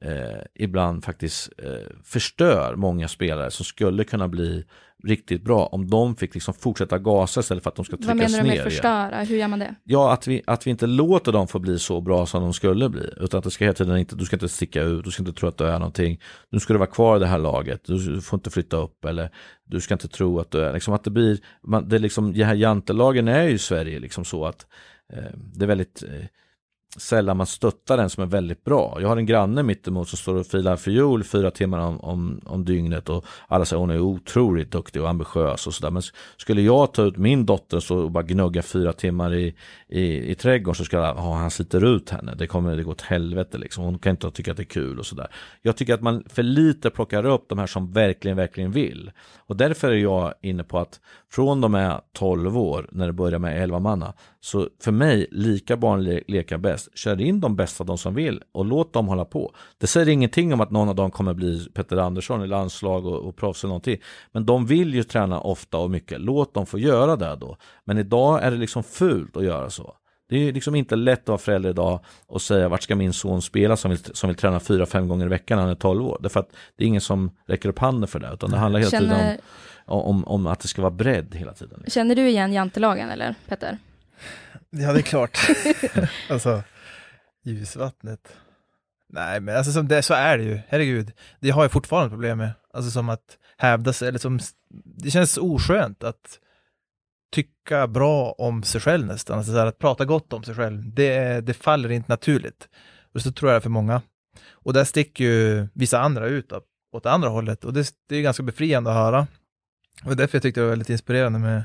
B: eh, ibland faktiskt eh, förstör många spelare som skulle kunna bli riktigt bra om de fick liksom fortsätta gasa istället för att de ska tryckas ner. Vad
C: menar du med förstöra? Igen. Hur gör man det?
B: Ja, att vi, att vi inte låter dem få bli så bra som de skulle bli. Utan att det ska hela tiden inte, du ska inte sticka ut, du ska inte tro att du är någonting. Nu ska du vara kvar i det här laget, du får inte flytta upp eller du ska inte tro att du är, liksom att det blir, man, det är liksom, de här jantelagen är ju i Sverige liksom så att eh, det är väldigt eh, sällan man stöttar den som är väldigt bra. Jag har en granne mittemot som står och filar fiol fyra timmar om, om, om dygnet och alla säger hon är otroligt duktig och ambitiös och sådär. Men skulle jag ta ut min dotter och bara gnugga fyra timmar i, i, i trädgården så skulle jag, oh, han sliter ut henne. Det kommer det gå åt helvete liksom. Hon kan inte tycka att det är kul och sådär. Jag tycker att man för lite plockar upp de här som verkligen, verkligen vill. Och därför är jag inne på att från de är 12 år när det börjar med 11 manna så för mig, lika barn le leka bäst. Kör in de bästa, de som vill och låt dem hålla på. Det säger ingenting om att någon av dem kommer bli Petter Andersson i landslag och, och proffs eller någonting. Men de vill ju träna ofta och mycket. Låt dem få göra det då. Men idag är det liksom fult att göra så. Det är liksom inte lätt att vara förälder idag och säga vart ska min son spela som vill, som vill träna fyra, fem gånger i veckan när han är 12 år. Därför att det är ingen som räcker upp handen för det, utan det handlar hela
C: Känner,
B: tiden om, om, om att det ska vara bredd hela tiden. Liksom.
C: känner du igen jantelagen eller Petter?
D: Ja, det är klart. alltså, ljusvattnet. Nej, men alltså som det, så är det ju. Herregud. Det har jag fortfarande problem med. Alltså som att hävda sig, eller som, det känns oskönt att tycka bra om sig själv nästan. Alltså så här, att prata gott om sig själv, det, det faller inte naturligt. Och så tror jag det är för många. Och där sticker ju vissa andra ut då, åt andra hållet. Och det, det är ganska befriande att höra. Och därför jag tyckte det var väldigt inspirerande med,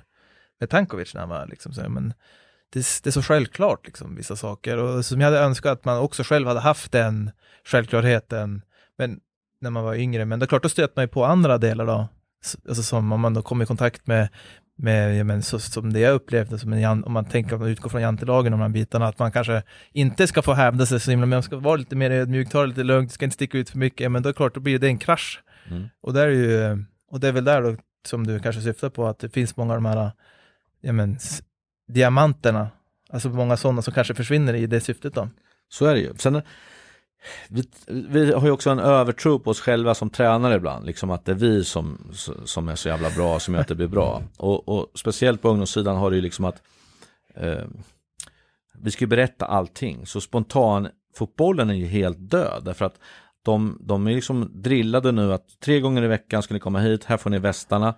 D: med Tankovic när han var liksom så här, men det, det är så självklart liksom vissa saker. Och som jag hade önskat att man också själv hade haft den självklarheten men när man var yngre, men det är klart då stöter man ju på andra delar då, alltså som om man då kommer i kontakt med, med ja, men så, som det jag upplevde, som en, om man tänker, om man utgår från jantelagen och de här bitarna, att man kanske inte ska få hävda sig så himla, men man ska vara lite mer ödmjuk, ta det lite lugnt, ska inte sticka ut för mycket, men då är det klart, då blir det en krasch.
B: Mm.
D: Och, där är ju, och det är väl där då, som du kanske syftar på, att det finns många av de här ja, men, diamanterna, alltså många sådana som kanske försvinner i det syftet då.
B: Så är det ju. Sen, vi, vi har ju också en övertro på oss själva som tränare ibland, liksom att det är vi som, som är så jävla bra som gör att det blir bra. Och, och speciellt på ungdomssidan har det ju liksom att eh, vi ska ju berätta allting, så spontan fotbollen är ju helt död därför att de, de är liksom drillade nu att tre gånger i veckan ska ni komma hit, här får ni västarna.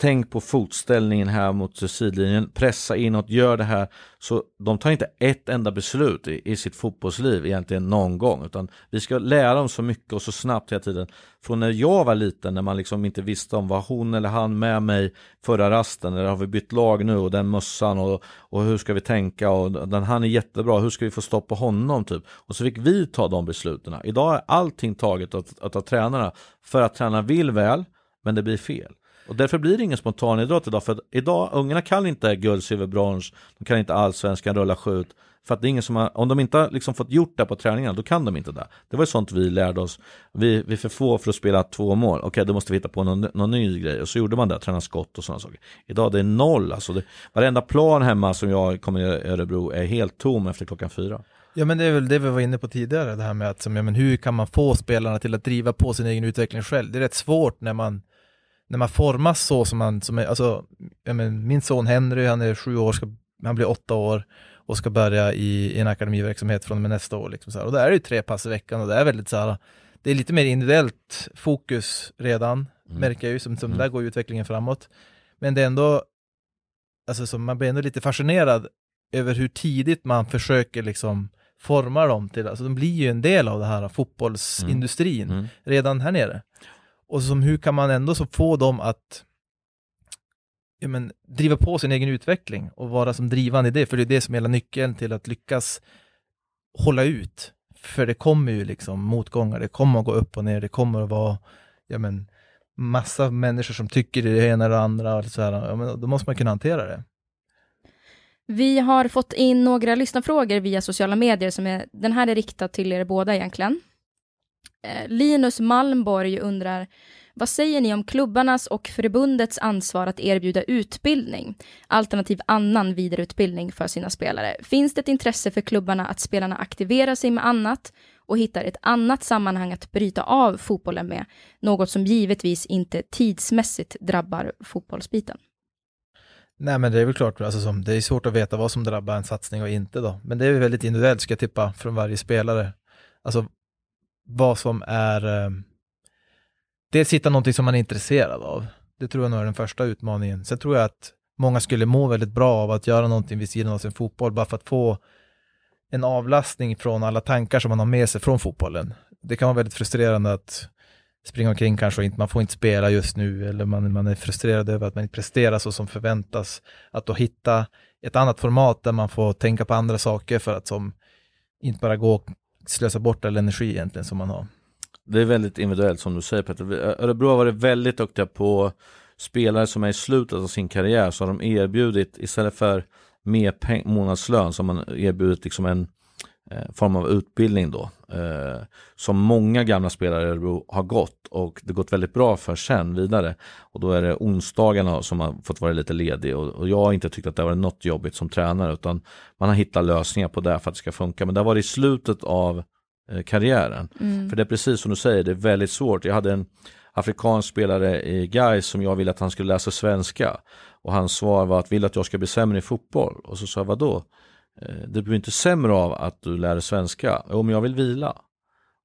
B: Tänk på fotställningen här mot sidlinjen, pressa inåt, gör det här. Så de tar inte ett enda beslut i, i sitt fotbollsliv egentligen någon gång, utan vi ska lära dem så mycket och så snabbt hela tiden. Från när jag var liten, när man liksom inte visste om var hon eller han med mig förra rasten, eller har vi bytt lag nu och den mössan och, och hur ska vi tänka och den han är jättebra, hur ska vi få stopp på honom typ. Och så fick vi ta de besluten. Idag är allting taget av, av tränarna för att tränarna vill väl, men det blir fel. Och därför blir det ingen spontanidrott idag, för idag, ungarna kan inte guld, silver, brons, de kan inte allsvenskan, rulla, skjut. För att det är ingen som har, om de inte har liksom fått gjort det på träningarna, då kan de inte det. Det var ju sånt vi lärde oss. Vi, vi är för få för att spela två mål. Okej, okay, då måste vi hitta på någon, någon ny grej. Och så gjorde man det, träna skott och sådana saker. Idag det är noll alltså. Det, varenda plan hemma som jag kommer i Örebro är helt tom efter klockan fyra.
D: Ja men det är väl det vi var inne på tidigare, det här med att som, ja, men hur kan man få spelarna till att driva på sin egen utveckling själv? Det är rätt svårt när man när man formas så som man, som alltså, men, min son Henry, han är sju år, ska, han blir åtta år och ska börja i, i en akademiverksamhet från och med nästa år. Liksom, så här. Och där är det tre pass i veckan och det är väldigt så här, det är lite mer individuellt fokus redan, mm. märker jag ju, som, som mm. där går utvecklingen framåt. Men det är ändå, alltså så man blir ändå lite fascinerad över hur tidigt man försöker liksom forma dem till, alltså de blir ju en del av det här fotbollsindustrin mm. mm. redan här nere. Och som hur kan man ändå så få dem att ja, men, driva på sin egen utveckling och vara som drivande i det, för det är det som är hela nyckeln till att lyckas hålla ut. För det kommer ju liksom motgångar, det kommer att gå upp och ner, det kommer att vara ja, men, massa människor som tycker det ena eller det andra, och så här, ja, men, då måste man kunna hantera det.
C: Vi har fått in några lyssnarfrågor via sociala medier, som är, den här är riktad till er båda egentligen. Eh, Linus Malmborg undrar, vad säger ni om klubbarnas och förbundets ansvar att erbjuda utbildning, alternativ annan vidareutbildning för sina spelare? Finns det ett intresse för klubbarna att spelarna aktiverar sig med annat och hittar ett annat sammanhang att bryta av fotbollen med, något som givetvis inte tidsmässigt drabbar fotbollsbiten?
D: Nej men det är väl klart, alltså som, det är svårt att veta vad som drabbar en satsning och inte då. Men det är väldigt individuellt ska jag tippa från varje spelare. Alltså vad som är eh, dels hitta någonting som man är intresserad av. Det tror jag nog är den första utmaningen. Sen tror jag att många skulle må väldigt bra av att göra någonting vid sidan av sin fotboll, bara för att få en avlastning från alla tankar som man har med sig från fotbollen. Det kan vara väldigt frustrerande att springa omkring kanske och inte, man får inte spela just nu eller man, man är frustrerad över att man inte presterar så som förväntas. Att då hitta ett annat format där man får tänka på andra saker för att som inte bara gå slösa bort all energi egentligen som man har.
B: Det är väldigt individuellt som du säger Petter. Örebro har varit väldigt duktiga på spelare som är i slutet av sin karriär så har de erbjudit istället för mer månadslön så har man erbjudit liksom en, form av utbildning då. Eh, som många gamla spelare i Örebro har gått och det gått väldigt bra för sen vidare. Och då är det onsdagarna som har fått vara lite ledig och, och jag har inte tyckt att det har varit något jobbigt som tränare utan man har hittat lösningar på det för att det ska funka. Men det har varit i slutet av eh, karriären.
C: Mm.
B: För det är precis som du säger, det är väldigt svårt. Jag hade en afrikansk spelare i Gais som jag ville att han skulle läsa svenska. Och hans svar var att vill att jag ska bli sämre i fotboll? Och så sa jag vadå? Eh, det blir inte sämre av att du lär dig svenska. Om jag vill vila.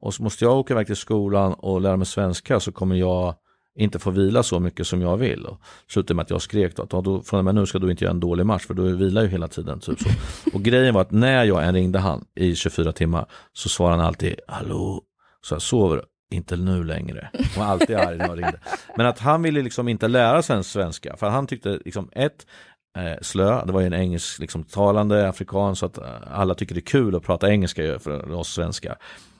B: Och så måste jag åka iväg till skolan och lära mig svenska så kommer jag inte få vila så mycket som jag vill. Och slutade med att jag skrek då, att då, från och med nu ska du inte göra en dålig match för du vilar ju hela tiden. Typ så. Och grejen var att när jag än ringde han i 24 timmar så svarade han alltid hallå, så jag sover du? inte nu längre. Han var alltid arg när jag ringde. Men att han ville liksom inte lära sig en svenska. För han tyckte liksom ett, eh, slö, det var ju en engelsktalande liksom, afrikan så att eh, alla tycker det är kul att prata engelska för oss svenskar.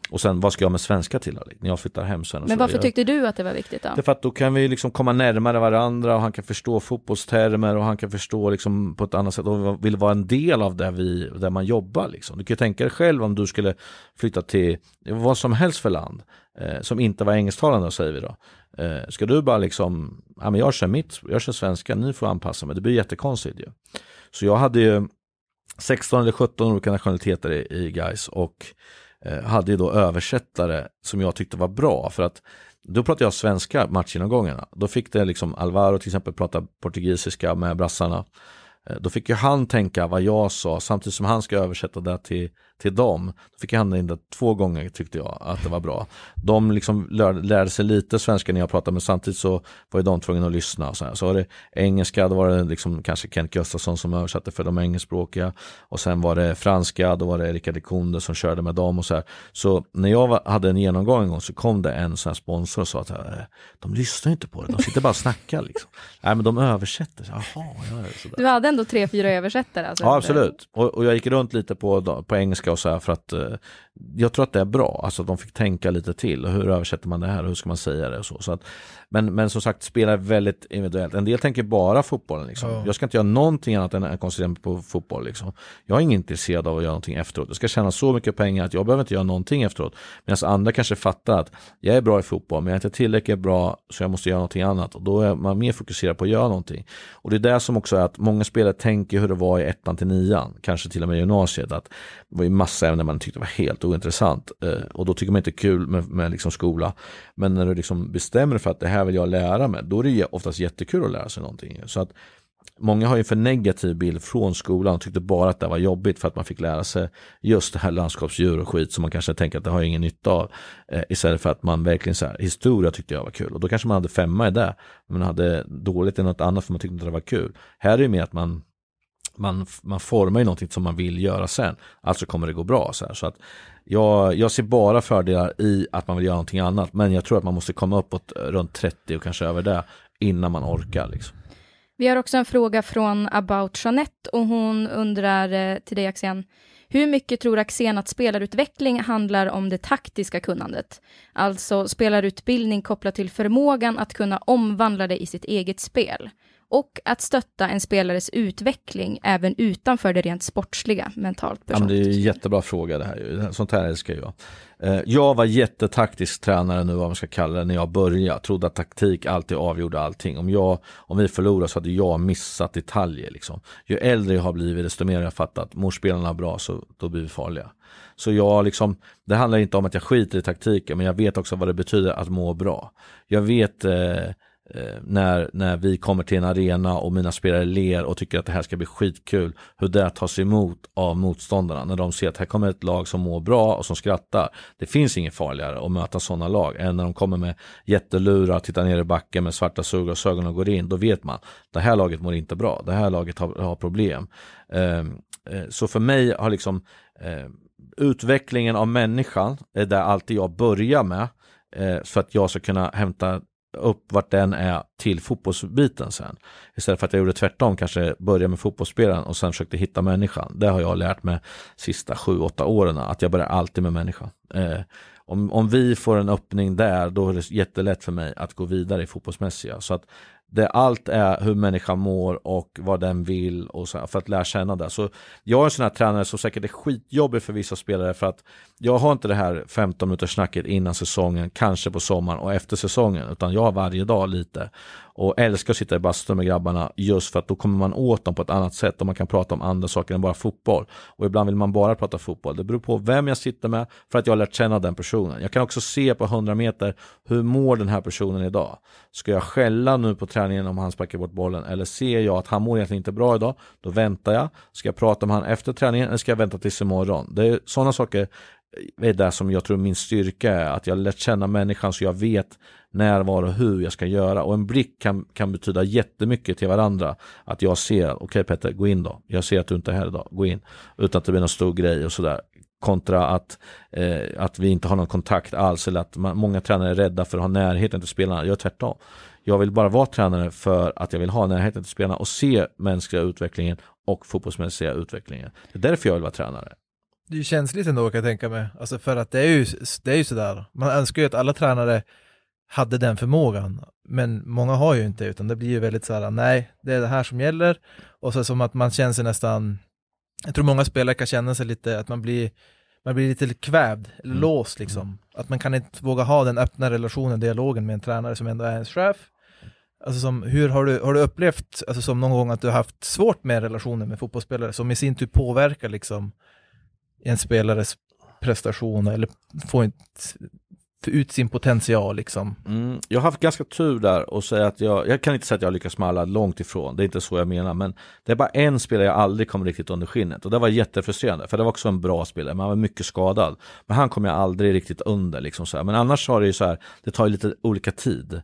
B: Och sen vad ska jag med svenska till? När jag flyttar hem sen.
C: Men varför tyckte du att det var viktigt då?
B: det är för att då kan vi liksom komma närmare varandra och han kan förstå fotbollstermer och han kan förstå liksom på ett annat sätt och vill vara en del av där, vi, där man jobbar. Liksom. Du kan ju tänka dig själv om du skulle flytta till vad som helst för land eh, som inte var engelsktalande säger vi då. Eh, ska du bara liksom, ja men jag kör mitt, jag kör svenska, ni får anpassa mig. Det blir jättekonstigt ju. Så jag hade ju 16 eller 17 olika nationaliteter i, i guys och Eh, hade ju då översättare som jag tyckte var bra för att då pratade jag svenska matchgenomgångarna. Då fick det liksom Alvaro till exempel prata portugisiska med brassarna. Eh, då fick ju han tänka vad jag sa samtidigt som han ska översätta det till, till dem. Då fick han in det två gånger tyckte jag att det var bra. De liksom lär, lärde sig lite svenska när jag pratade men samtidigt så var ju de tvungna att lyssna. Och så, här. så var det engelska, då var det liksom kanske Kent Gustafsson som översatte för de engelskspråkiga. Och sen var det franska, då var det Rickard Konde som körde med dem och så här. Så när jag var, hade en genomgång en gång så kom det en sån här sponsor och sa att eh, de lyssnar inte på det, de sitter bara och snackar liksom. Nej men de översätter, jaha, ja.
C: Du hade ändå tre, fyra översättare alltså?
B: Ja absolut, och, och jag gick runt lite på, på engelska och så här för att eh, jag tror att det är bra, alltså att de fick tänka lite till. Och hur översätter man det här? Hur ska man säga det? Och så. så att, men, men som sagt, spela är väldigt individuellt. En del tänker bara fotbollen liksom.
D: Ja.
B: Jag ska inte göra någonting annat än att koncentrera mig på fotboll liksom. Jag är inte intresserad av att göra någonting efteråt. Jag ska tjäna så mycket pengar att jag behöver inte göra någonting efteråt. Medan andra kanske fattar att jag är bra i fotboll men jag är inte tillräckligt bra så jag måste göra någonting annat. Och då är man mer fokuserad på att göra någonting. Och det är det som också är att många spelare tänker hur det var i ettan till nian, kanske till och med i gymnasiet. Att det var ju massa ämnen man tyckte var helt ointressant. Eh, och då tycker man inte kul med, med liksom skola. Men när du liksom bestämmer för att det här här vill jag lära mig, då är det oftast jättekul att lära sig någonting. Så att Många har ju en för negativ bild från skolan och tyckte bara att det var jobbigt för att man fick lära sig just det här landskapsdjur och skit som man kanske tänker att det har ingen nytta av. Eh, istället för att man verkligen så här, historia tyckte jag var kul och då kanske man hade femma i det. Men man hade dåligt i något annat för man tyckte inte det var kul. Här är det mer att man man, man formar ju någonting som man vill göra sen. Alltså kommer det gå bra. Så, här. så att jag, jag ser bara fördelar i att man vill göra någonting annat. Men jag tror att man måste komma uppåt runt 30 och kanske över det innan man orkar. Liksom.
C: Vi har också en fråga från About Jeanette och hon undrar eh, till dig Axén. Hur mycket tror Axén att spelarutveckling handlar om det taktiska kunnandet? Alltså spelarutbildning kopplat till förmågan att kunna omvandla det i sitt eget spel. Och att stötta en spelares utveckling även utanför det rent sportsliga, mentalt,
B: Ja, men det är
C: personligt.
B: en jättebra fråga det här. Sånt här älskar jag. Eh, Jag var jättetaktisk tränare nu vad man ska kalla det när jag började. Trodde att taktik alltid avgjorde allting. Om, jag, om vi förlorade så hade jag missat detaljer. Liksom. Ju äldre jag har blivit desto mer har jag fattat att morspelarna är bra så då blir vi farliga. Så jag liksom, det handlar inte om att jag skiter i taktiken men jag vet också vad det betyder att må bra. Jag vet eh, Eh, när, när vi kommer till en arena och mina spelare ler och tycker att det här ska bli skitkul, hur det tas emot av motståndarna. När de ser att här kommer ett lag som mår bra och som skrattar. Det finns inget farligare att möta sådana lag än när de kommer med jättelurar, tittar ner i backen med svarta sugrörsögon och går in. Då vet man, det här laget mår inte bra, det här laget har, har problem. Ehm, eh, så för mig har liksom eh, utvecklingen av människan är där alltid jag börjar med för att jag ska kunna hämta upp vart den är till fotbollsbiten sen. Istället för att jag gjorde tvärtom, kanske börja med fotbollsspelaren och sen försökte hitta människan. Det har jag lärt mig sista sju, åtta åren, att jag börjar alltid med människan. Eh, om, om vi får en öppning där, då är det jättelätt för mig att gå vidare i fotbollsmässiga. Så att det, allt är hur människan mår och vad den vill och så, för att lära känna det. Så jag är en sån här tränare som säkert är skitjobbig för vissa spelare för att jag har inte det här 15 minuters snacket innan säsongen, kanske på sommaren och efter säsongen, utan jag har varje dag lite och älskar att sitta i bastun med grabbarna just för att då kommer man åt dem på ett annat sätt och man kan prata om andra saker än bara fotboll. Och ibland vill man bara prata fotboll. Det beror på vem jag sitter med för att jag har lärt känna den personen. Jag kan också se på 100 meter hur mår den här personen idag? Ska jag skälla nu på träningen om han sparkar bort bollen eller ser jag att han mår egentligen inte bra idag? Då väntar jag. Ska jag prata med honom efter träningen eller ska jag vänta tills imorgon? Det är sådana saker är det som jag tror min styrka är. Att jag lärt känna människan så jag vet när, var och hur jag ska göra. Och en blick kan, kan betyda jättemycket till varandra. Att jag ser, okej okay, Petter, gå in då. Jag ser att du inte är här idag, gå in. Utan att det blir någon stor grej och sådär. Kontra att, eh, att vi inte har någon kontakt alls eller att man, många tränare är rädda för att ha närheten till spelarna. Jag är tvärtom. Jag vill bara vara tränare för att jag vill ha närheten till spelarna och se mänskliga utvecklingen och fotbollsmässiga utvecklingen. Det är därför jag vill vara tränare.
D: Det är ju känsligt ändå kan jag tänka mig. Alltså för att det är ju, det är ju sådär. Man önskar ju att alla tränare hade den förmågan. Men många har ju inte utan det blir ju väldigt såhär, nej, det är det här som gäller. Och så som att man känner sig nästan, jag tror många spelare kan känna sig lite, att man blir, man blir lite kvävd, mm. låst liksom. Mm. Att man kan inte våga ha den öppna relationen, dialogen med en tränare som ändå är ens chef. Alltså som, hur har du, har du upplevt, alltså som någon gång att du har haft svårt med relationer med fotbollsspelare som i sin tur påverkar liksom en spelares prestation eller får inte ut sin potential liksom.
B: Mm, jag har haft ganska tur där och säga att jag, jag kan inte säga att jag lyckas med alla långt ifrån, det är inte så jag menar, men det är bara en spelare jag aldrig kom riktigt under skinnet och det var jättefrustrerande, för det var också en bra spelare, men han var mycket skadad. Men han kom jag aldrig riktigt under liksom så här. men annars har det ju så här, det tar ju lite olika tid.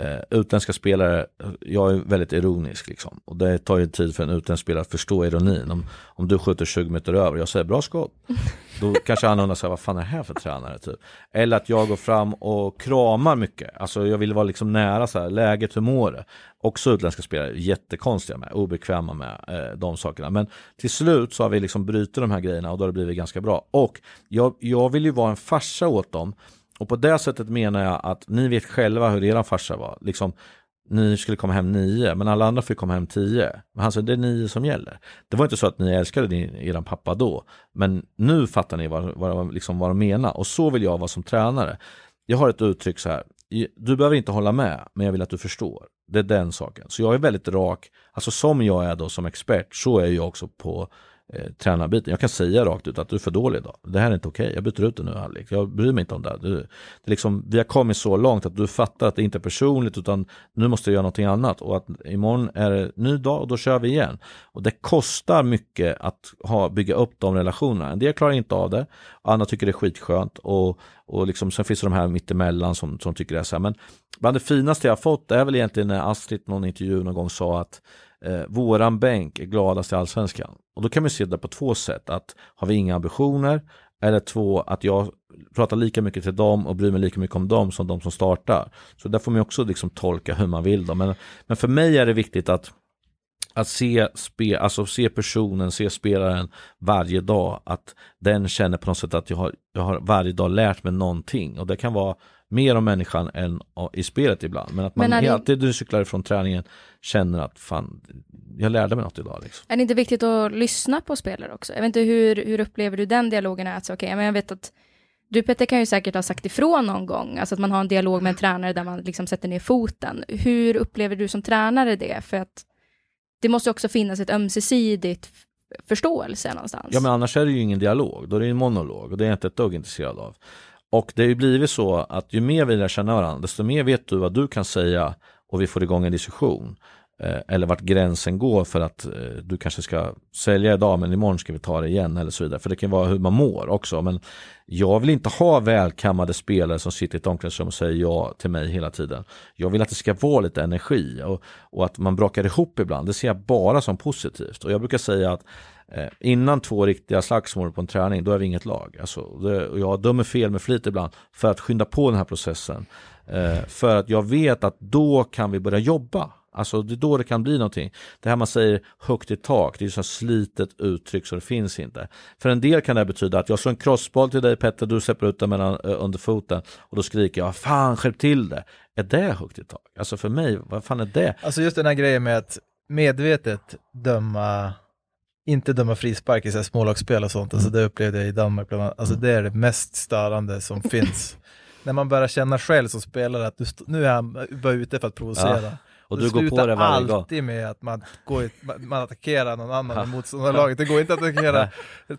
B: Uh, utländska spelare, jag är väldigt ironisk liksom. Och det tar ju tid för en utländsk spelare att förstå ironin. Om, om du skjuter 20 meter över och jag säger bra skott. Då kanske han undrar sig, vad fan är det här för tränare? Typ. Eller att jag går fram och kramar mycket. Alltså jag vill vara liksom nära så här, läget, hur mår det? Också utländska spelare, jättekonstiga med, obekväma med eh, de sakerna. Men till slut så har vi liksom brutit de här grejerna och då har det blivit ganska bra. Och jag, jag vill ju vara en farsa åt dem och på det sättet menar jag att ni vet själva hur era farsa var. Liksom, ni skulle komma hem nio, men alla andra fick komma hem tio. Men han sa, det är nio som gäller. Det var inte så att ni älskade din, er pappa då, men nu fattar ni vad, vad, liksom vad de menar. Och så vill jag vara som tränare. Jag har ett uttryck så här, du behöver inte hålla med, men jag vill att du förstår. Det är den saken. Så jag är väldigt rak, alltså som jag är då som expert, så är jag också på eh, tränarbiten. Jag kan säga rakt ut att du är för dålig idag. Det här är inte okej. Okay. Jag byter ut det nu Alex. Jag bryr mig inte om det. Du, det är liksom, vi har kommit så långt att du fattar att det inte är personligt utan nu måste jag göra någonting annat och att imorgon är det ny dag och då kör vi igen. Och det kostar mycket att ha, bygga upp de relationerna. En del klarar inte av det, andra tycker det är skitskönt och, och liksom, sen finns det de här mittemellan som, som tycker det är så här. Men bland det finaste jag har fått är väl egentligen när Astrid någon intervju någon gång sa att eh, våran bänk är gladast i allsvenskan. Och då kan man se det på två sätt. Att har vi inga ambitioner eller två att jag pratar lika mycket till dem och bryr mig lika mycket om dem som de som startar. Så där får man också liksom tolka hur man vill. Då. Men, men för mig är det viktigt att att se, spe, alltså se personen, se spelaren varje dag, att den känner på något sätt att jag har, jag har varje dag lärt mig någonting och det kan vara mer om människan än i spelet ibland. Men att man Men alltid du cyklar ifrån träningen känner att fan, jag lärde mig något idag. Liksom.
C: Är det inte viktigt att lyssna på spelare också? Jag vet inte hur, hur upplever du den dialogen? Att, okay, men jag vet att du Petter kan ju säkert ha sagt ifrån någon gång, alltså att man har en dialog med en tränare där man liksom sätter ner foten. Hur upplever du som tränare det? För att det måste också finnas ett ömsesidigt förståelse någonstans.
B: Ja men annars är det ju ingen dialog, då är det en monolog och det är jag inte ett dugg intresserad av. Och det har ju blivit så att ju mer vi lär känna varandra, desto mer vet du vad du kan säga och vi får igång en diskussion. Eh, eller vart gränsen går för att eh, du kanske ska sälja idag men imorgon ska vi ta det igen eller så vidare. För det kan vara hur man mår också. Men jag vill inte ha välkammade spelare som sitter i ett omklädningsrum och säger ja till mig hela tiden. Jag vill att det ska vara lite energi och, och att man brakar ihop ibland. Det ser jag bara som positivt. Och jag brukar säga att Eh, innan två riktiga slagsmål på en träning, då är vi inget lag. Alltså, det, jag dömer fel med flit ibland för att skynda på den här processen. Eh, för att jag vet att då kan vi börja jobba. Alltså det är då det kan bli någonting. Det här man säger högt i tak, det är ju så slitet uttryck så det finns inte. För en del kan det betyda att jag slår en crossboll till dig Petter, du släpper ut den mellan, eh, under foten och då skriker jag fan skärp till det. Är det högt i tak? Alltså för mig, vad fan är det?
D: Alltså just den här grejen med att medvetet döma inte döma frispark i smålagsspel och sånt, alltså det upplevde jag i Danmark bland annat. Alltså det är det mest störande som finns. När man börjar känna själv som spelare att du nu är han bara ute för att provocera. Ja.
B: Och du går på det varje
D: gång. alltid med att man, går, man attackerar någon annan i motståndarlaget. Det går inte att attackera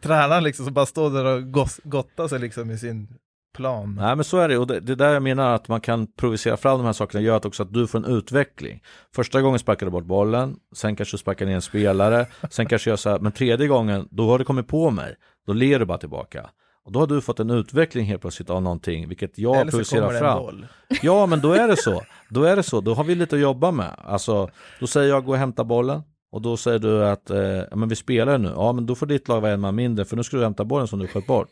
D: tränaren liksom som bara står där och gottar sig liksom i sin plan.
B: Nej men så är det och det, det är där jag menar att man kan provocera fram de här sakerna gör att också att du får en utveckling. Första gången sparkar du bort bollen, sen kanske du sparkar ner en spelare, sen kanske jag så här, men tredje gången då har du kommit på mig, då ler du bara tillbaka. Och då har du fått en utveckling helt plötsligt av någonting, vilket jag Eller provocerar fram. Ja, men då är det så. Då är det så. Då har vi lite att jobba med. Alltså, då säger jag gå och hämta bollen. Och då säger du att eh, men vi spelar nu. Ja, men då får ditt lag vara en man mindre för nu ska du hämta bollen som du sköt bort.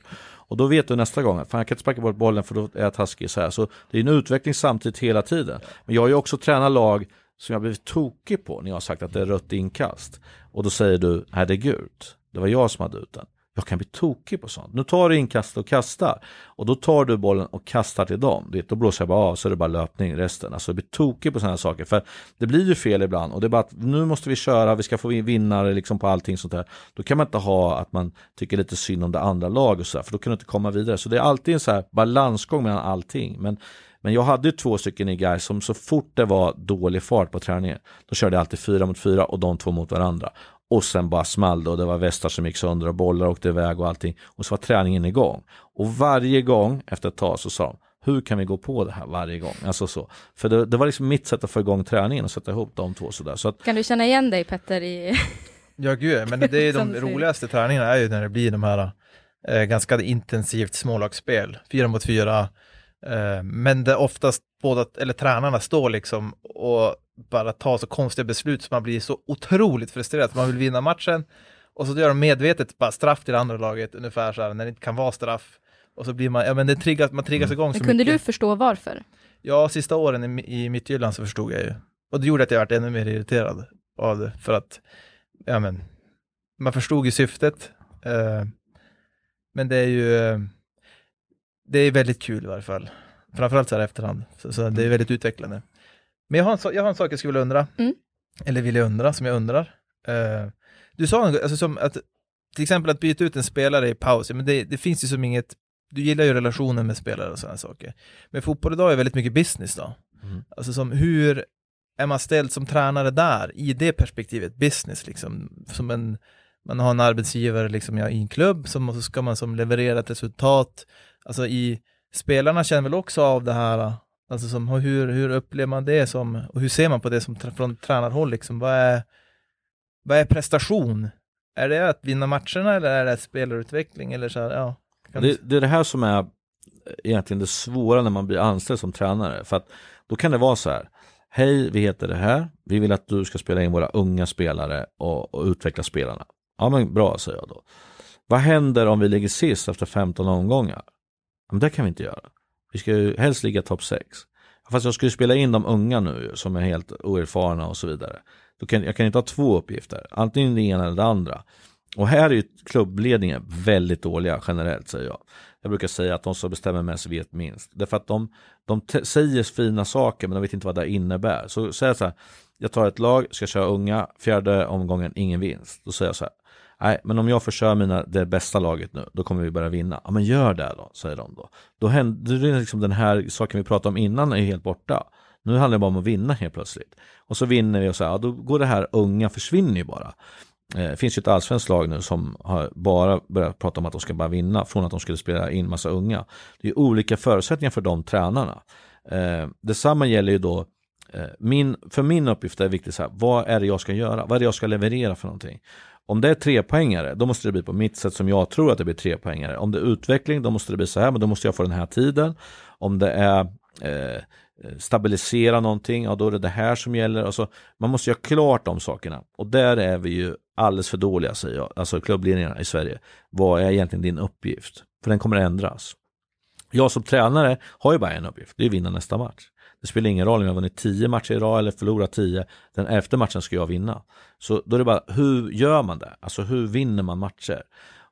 B: Och då vet du nästa gång, fan jag kan inte sparka bort bollen för då är jag taskig så här. Så det är en utveckling samtidigt hela tiden. Men jag har ju också tränat lag som jag blivit tokig på när jag har sagt att det är rött inkast. Och då säger du, nej det är gult. Det var jag som hade ut den. Jag kan bli tokig på sånt. Nu tar du inkast och kastar. Och då tar du bollen och kastar till dem. Då blåser jag bara av så är det bara löpning resten. Alltså jag blir tokig på sådana saker. För det blir ju fel ibland. Och det är bara att nu måste vi köra, vi ska få vinnare liksom på allting sånt där. Då kan man inte ha att man tycker lite synd om det andra laget och sådär. För då kan du inte komma vidare. Så det är alltid en så här balansgång mellan allting. Men men jag hade ju två stycken i guys som så fort det var dålig fart på träningen, då körde jag alltid fyra mot fyra och de två mot varandra. Och sen bara small det och det var västar som gick sönder och bollar åkte iväg och allting. Och så var träningen igång. Och varje gång efter ett tag så sa de, hur kan vi gå på det här varje gång? Alltså så. För det, det var liksom mitt sätt att få igång träningen och sätta ihop de två sådär. Så att...
C: Kan du känna igen dig Petter i...
D: ja gud, men det är de roligaste träningarna är ju när det blir de här eh, ganska intensivt smålagsspel, fyra mot fyra. Eh, men det oftast båda, eller tränarna står liksom och bara ta så konstiga beslut så man blir så otroligt frustrerad. Man vill vinna matchen och så gör de medvetet bara straff till andra laget ungefär så här när det inte kan vara straff. Och så blir man, ja men det triggas, man triggas mm. igång
C: men
D: så
C: kunde
D: mycket.
C: du förstå varför?
D: Ja, sista åren i, i Midtjylland så förstod jag ju. Och det gjorde att jag vart ännu mer irriterad av det, för att, ja men, man förstod ju syftet. Eh, men det är ju, eh, det är väldigt kul i varje fall. Framförallt så här efterhand. Så, så det är väldigt utvecklande. Men jag har en, jag har en sak jag skulle vilja undra. Mm. Eller vill jag undra, som jag undrar. Uh, du sa alltså, som att till exempel att byta ut en spelare i paus, men det, det finns ju som inget, du gillar ju relationen med spelare och sådana saker. Men fotboll idag är väldigt mycket business då. Mm. Alltså som hur är man ställd som tränare där, i det perspektivet, business liksom, som en, man har en arbetsgivare liksom i en klubb, som, och så ska man som leverera ett resultat, alltså i, spelarna känner väl också av det här, Alltså som, hur, hur upplever man det som, och hur ser man på det som från tränarhåll liksom? Vad är, vad är prestation? Är det att vinna matcherna eller är det spelarutveckling eller så här, ja.
B: Det, det, är det här som är egentligen det svåra när man blir anställd som tränare. För att då kan det vara så här, hej vi heter det här, vi vill att du ska spela in våra unga spelare och, och utveckla spelarna. Ja men bra säger jag då. Vad händer om vi ligger sist efter 15 omgångar? Men det kan vi inte göra. Vi ska ju helst ligga topp 6. Fast jag skulle spela in de unga nu som är helt oerfarna och så vidare. Då kan, jag kan inte ha två uppgifter, antingen det ena eller det andra. Och här är ju klubbledningen väldigt dåliga generellt säger jag. Jag brukar säga att de som bestämmer mest vet minst. Därför att de, de säger fina saker men de vet inte vad det innebär. Så säger jag så här, jag tar ett lag, ska köra unga, fjärde omgången ingen vinst. Då säger jag så här, Nej, men om jag får köra mina, det bästa laget nu, då kommer vi börja vinna. Ja, men gör det då, säger de då. Då händer det liksom den här saken vi pratade om innan är helt borta. Nu handlar det bara om att vinna helt plötsligt. Och så vinner vi och så här, ja, då går det här unga försvinner ju bara. Eh, det finns ju ett allsvenskt lag nu som har bara börjat prata om att de ska bara vinna från att de skulle spela in massa unga. Det är olika förutsättningar för de tränarna. Eh, detsamma gäller ju då Eh, min, för min uppgift är det viktigt så här, vad är det jag ska göra? Vad är det jag ska leverera för någonting? Om det är tre poängare, då måste det bli på mitt sätt som jag tror att det blir tre poängare. Om det är utveckling, då måste det bli så här, men då måste jag få den här tiden. Om det är eh, stabilisera någonting, ja då är det det här som gäller. Alltså, man måste göra klart de sakerna. Och där är vi ju alldeles för dåliga, säger jag, alltså klubblinjerna i Sverige. Vad är egentligen din uppgift? För den kommer att ändras. Jag som tränare har ju bara en uppgift, det är att vinna nästa match. Det spelar ingen roll om jag vunnit tio matcher idag eller förlorat tio. Den elfte matchen ska jag vinna. Så då är det bara, hur gör man det? Alltså hur vinner man matcher?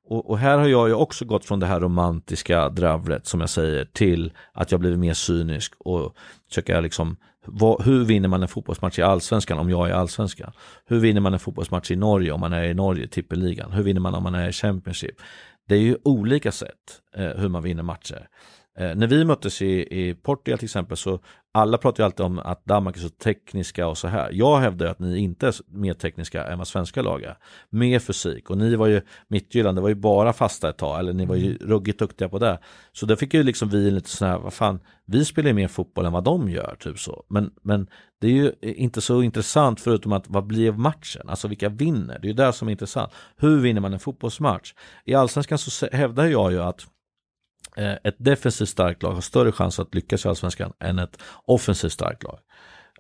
B: Och, och, här har jag ju också gått från det här romantiska dravlet som jag säger till att jag blivit mer cynisk och försöka liksom vad, hur vinner man en fotbollsmatch i allsvenskan om jag är i allsvenskan? Hur vinner man en fotbollsmatch i Norge om man är i Norge, tippeligan? Hur vinner man om man är i Championship? Det är ju olika sätt eh, hur man vinner matcher. Eh, när vi möttes i, i Portugal till exempel så alla pratar ju alltid om att Danmark är så tekniska och så här. Jag hävdar att ni inte är mer tekniska än vad svenska lag är. Mer fysik och ni var ju Midtjylland, det var ju bara fasta ett tag eller ni var ju mm. ruggigt duktiga på det. Så där fick ju liksom vi lite sån här, vad fan, vi spelar ju mer fotboll än vad de gör, typ så. Men, men det är ju inte så intressant förutom att vad blev matchen? Alltså vilka vinner? Det är ju det som är intressant. Hur vinner man en fotbollsmatch? I allsvenskan så hävdar jag ju att Eh, ett defensivt starkt lag har större chans att lyckas i Allsvenskan än ett offensivt starkt lag.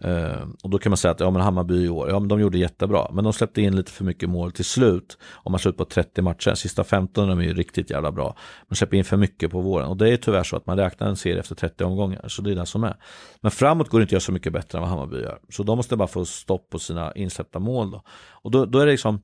B: Uh, och då kan man säga att ja, men Hammarby i år, ja men de gjorde jättebra, men de släppte in lite för mycket mål till slut. Om man slår ut på 30 matcher, sista 15 de är ju riktigt jävla bra. Man släpper in för mycket på våren och det är tyvärr så att man räknar en serie efter 30 omgångar, så det är det som är. Men framåt går det inte att göra så mycket bättre än vad Hammarby gör, så de måste bara få stopp på sina insläppta mål då. Och då, då är det liksom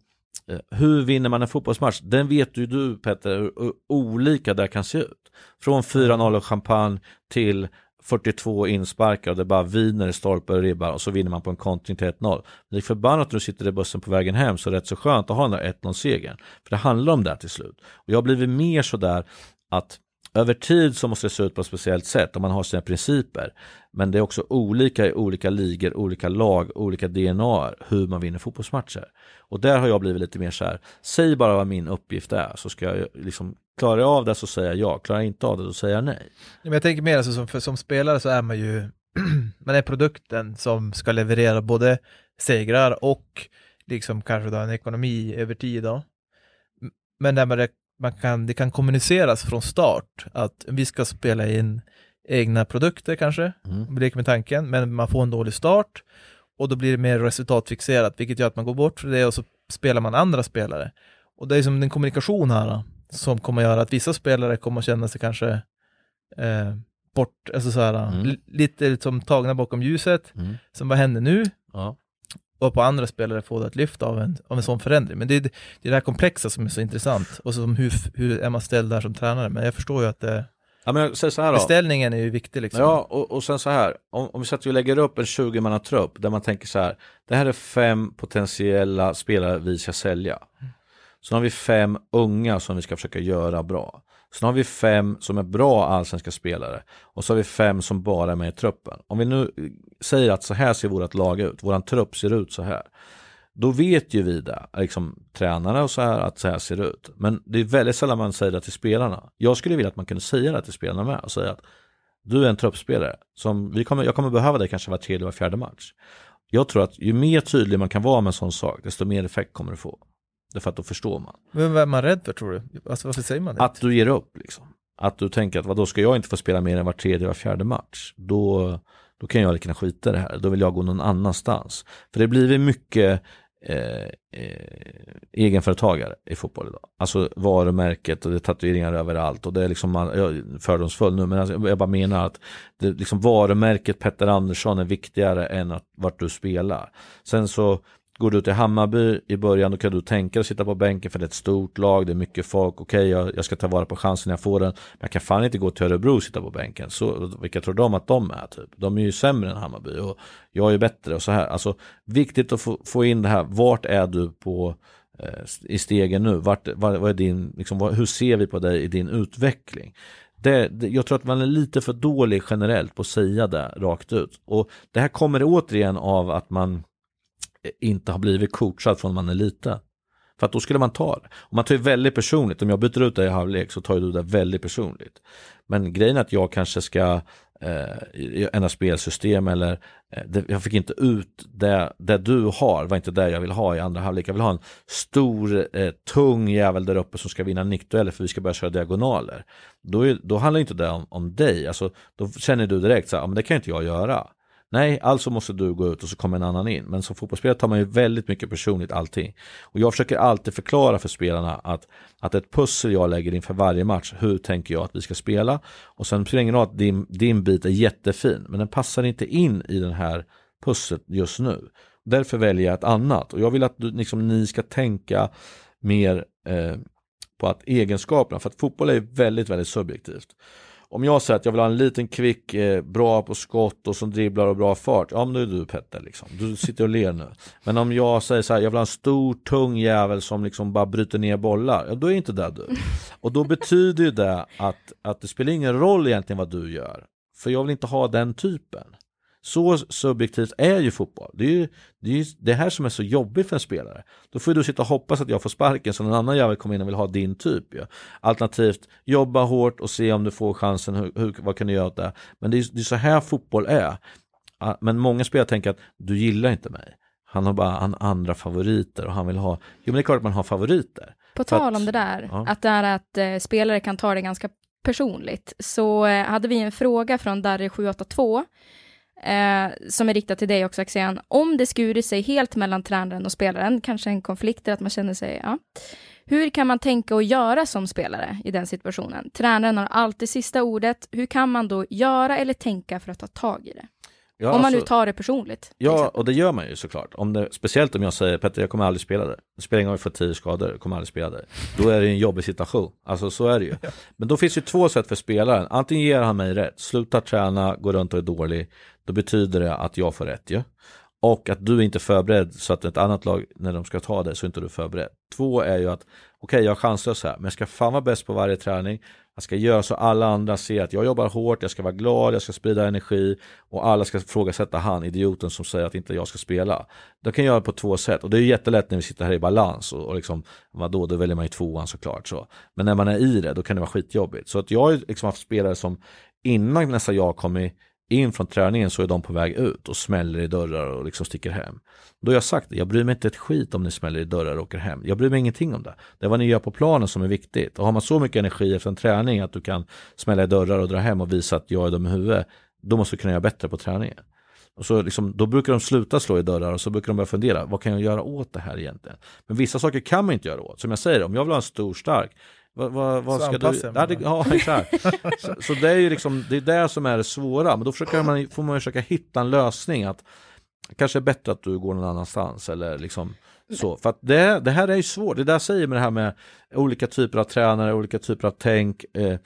B: Eh, hur vinner man en fotbollsmatch? Den vet ju du Petter, hur olika det kan se ut. Från 4-0 och champagne till 42 insparkar och det bara viner i stolpar och ribbar och så vinner man på en kontring till 1-0. Det är förbannat när du sitter i bussen på vägen hem så är det rätt så skönt att ha den där 1-0-segern. För det handlar om det till slut. Och jag har blivit mer sådär att över tid så måste det se ut på ett speciellt sätt och man har sina principer. Men det är också olika i olika ligor, olika lag, olika DNA hur man vinner fotbollsmatcher. Och där har jag blivit lite mer så här, säg bara vad min uppgift är så ska jag liksom Klarar jag av det så säger jag ja, klarar jag inte av det så säger jag nej.
D: Men jag tänker mer alltså som, för, som spelare så är man ju, man är produkten som ska leverera både segrar och liksom kanske då en ekonomi över tid då. Men när man man kan, det kan kommuniceras från start att vi ska spela in egna produkter kanske, mm. leker med tanken, men man får en dålig start och då blir det mer resultatfixerat, vilket gör att man går bort från det och så spelar man andra spelare. Och det är som en kommunikation här som kommer att göra att vissa spelare kommer att känna sig kanske eh, bort, alltså så här, mm. lite som tagna bakom ljuset, mm. som vad händer nu? Ja och på andra spelare få det att lyfta av en, av en sån förändring. Men det är, det är det här komplexa som är så intressant och som hur, hur är man ställd där som tränare. Men jag förstår ju att det,
B: ja, men så här då.
D: beställningen är ju viktig. Liksom.
B: Ja, och, och sen så här, om, om vi sätter och lägger upp en 20 trupp där man tänker så här, det här är fem potentiella spelare vi ska sälja. Mm. Sen har vi fem unga som vi ska försöka göra bra. Sen har vi fem som är bra allsvenska spelare och så har vi fem som bara är med i truppen. Om vi nu eh, säger att så här ser vårt lag ut, våran trupp ser ut så här. Då vet ju vi det, liksom tränarna och så här, att så här ser det ut. Men det är väldigt sällan man säger det till spelarna. Jag skulle vilja att man kunde säga det till spelarna med och säga att du är en truppspelare, som vi kommer, jag kommer behöva dig kanske var tredje, var fjärde match. Jag tror att ju mer tydlig man kan vara med en sån sak, desto mer effekt kommer du få. Därför att då förstår man.
D: Men vad är man rädd för tror du? Alltså varför säger man det?
B: Att du ger upp liksom. Att du tänker att vad då ska jag inte få spela mer än var tredje, var fjärde match. Då, då kan jag lika gärna skita i det här. Då vill jag gå någon annanstans. För det blir mycket eh, eh, egenföretagare i fotboll idag. Alltså varumärket och det är tatueringar överallt och det är liksom, man, jag är fördomsfull nu men alltså, jag bara menar att det, liksom varumärket Petter Andersson är viktigare än att, vart du spelar. Sen så Går du till Hammarby i början då kan du tänka dig att sitta på bänken för det är ett stort lag, det är mycket folk, okej okay, jag, jag, ska ta vara på chansen när jag får den. Men jag kan fan inte gå till Örebro och sitta på bänken. Så, vilka tror de att de är? Typ? De är ju sämre än Hammarby och jag är bättre och så här. Alltså viktigt att få, få in det här, vart är du på eh, i stegen nu? Vart, vad, vad är din, liksom, vad, hur ser vi på dig i din utveckling? Det, det, jag tror att man är lite för dålig generellt på att säga det rakt ut. Och det här kommer återigen av att man inte har blivit coachad från man är liten. För att då skulle man ta det. Och man tar ju väldigt personligt, om jag byter ut dig i halvlek så tar du det väldigt personligt. Men grejen är att jag kanske ska eh, ändra spelsystem eller eh, det, jag fick inte ut det, det du har, var inte det jag vill ha i andra halvlek. Jag vill ha en stor, eh, tung jävel där uppe som ska vinna nickdueller för vi ska börja köra diagonaler. Då, är, då handlar inte det om, om dig, alltså, då känner du direkt så här, men det kan inte jag göra. Nej, alltså måste du gå ut och så kommer en annan in. Men som fotbollsspelare tar man ju väldigt mycket personligt allting. Och jag försöker alltid förklara för spelarna att, att ett pussel jag lägger inför varje match, hur tänker jag att vi ska spela? Och sen spelar det ingen roll att din, din bit är jättefin, men den passar inte in i den här pusslet just nu. Därför väljer jag ett annat. Och jag vill att du, liksom, ni ska tänka mer eh, på att egenskaperna, för att fotboll är väldigt, väldigt subjektivt. Om jag säger att jag vill ha en liten kvick, eh, bra på skott och som dribblar och bra fart, ja men då är du Petter liksom. Du sitter och ler nu. Men om jag säger så här, jag vill ha en stor tung jävel som liksom bara bryter ner bollar, ja då är inte det du. Och då betyder ju det att, att det spelar ingen roll egentligen vad du gör. För jag vill inte ha den typen. Så subjektivt är ju fotboll. Det är ju det, är ju det här som är så jobbigt för en spelare. Då får du sitta och hoppas att jag får sparken så någon annan jävel kommer in och vill ha din typ. Ja. Alternativt jobba hårt och se om du får chansen, hur, hur, vad kan du göra åt det? Men det är, det är så här fotboll är. Men många spelare tänker att du gillar inte mig. Han har bara han andra favoriter och han vill ha, jo men det är klart att man har favoriter.
C: På tal om det där, ja. att det är att eh, spelare kan ta det ganska personligt, så eh, hade vi en fråga från Darry 782 eh, som är riktad till dig också Axén, om det skurit sig helt mellan tränaren och spelaren, kanske en konflikt, att man känner sig, ja. Hur kan man tänka och göra som spelare i den situationen? Tränaren har alltid sista ordet. Hur kan man då göra eller tänka för att ta tag i det? Ja, om man alltså, nu tar det personligt.
B: Ja, och det gör man ju såklart. Om det, speciellt om jag säger Petter, jag kommer aldrig spela det. Spelar ingen roll om jag får tio skador, jag kommer aldrig spela det. Då är det en jobbig situation. Alltså så är det ju. Men då finns ju två sätt för spelaren. Antingen ger han mig rätt, slutar träna, går runt och är dålig. Då betyder det att jag får rätt ju. Ja? Och att du är inte är förberedd så att ett annat lag, när de ska ta det, så är inte du förberedd. Två är ju att, okej okay, jag är chanslös här, men jag ska fan vara bäst på varje träning. Jag ska göra så alla andra ser att jag jobbar hårt, jag ska vara glad, jag ska sprida energi och alla ska frågasätta han, idioten som säger att inte jag ska spela. Det kan jag göra på två sätt och det är jättelätt när vi sitter här i balans och, och liksom, vadå, då väljer man ju tvåan såklart. Så. Men när man är i det, då kan det vara skitjobbigt. Så att jag har liksom haft spelare som innan nästa jag kom i in från träningen så är de på väg ut och smäller i dörrar och liksom sticker hem. Då har jag sagt det, jag bryr mig inte ett skit om ni smäller i dörrar och åker hem. Jag bryr mig ingenting om det. Det är vad ni gör på planen som är viktigt. Och har man så mycket energi efter en träning att du kan smälla i dörrar och dra hem och visa att jag är dum i huvudet, då måste du kunna göra bättre på träningen. Och så liksom, då brukar de sluta slå i dörrar och så brukar de börja fundera, vad kan jag göra åt det här egentligen? Men vissa saker kan man inte göra åt. Som jag säger, om jag vill ha en stor stark, vad, vad, vad ska du... Ja, det, ja, exakt. så, så, det är ju liksom, det är det som är det svåra. Men då försöker man, får man försöka hitta en lösning. att Kanske är bättre att du går någon annanstans eller liksom så. För att det, det här är ju svårt. Det där säger med det här med olika typer av tränare, olika typer av tänk. Eh, eh,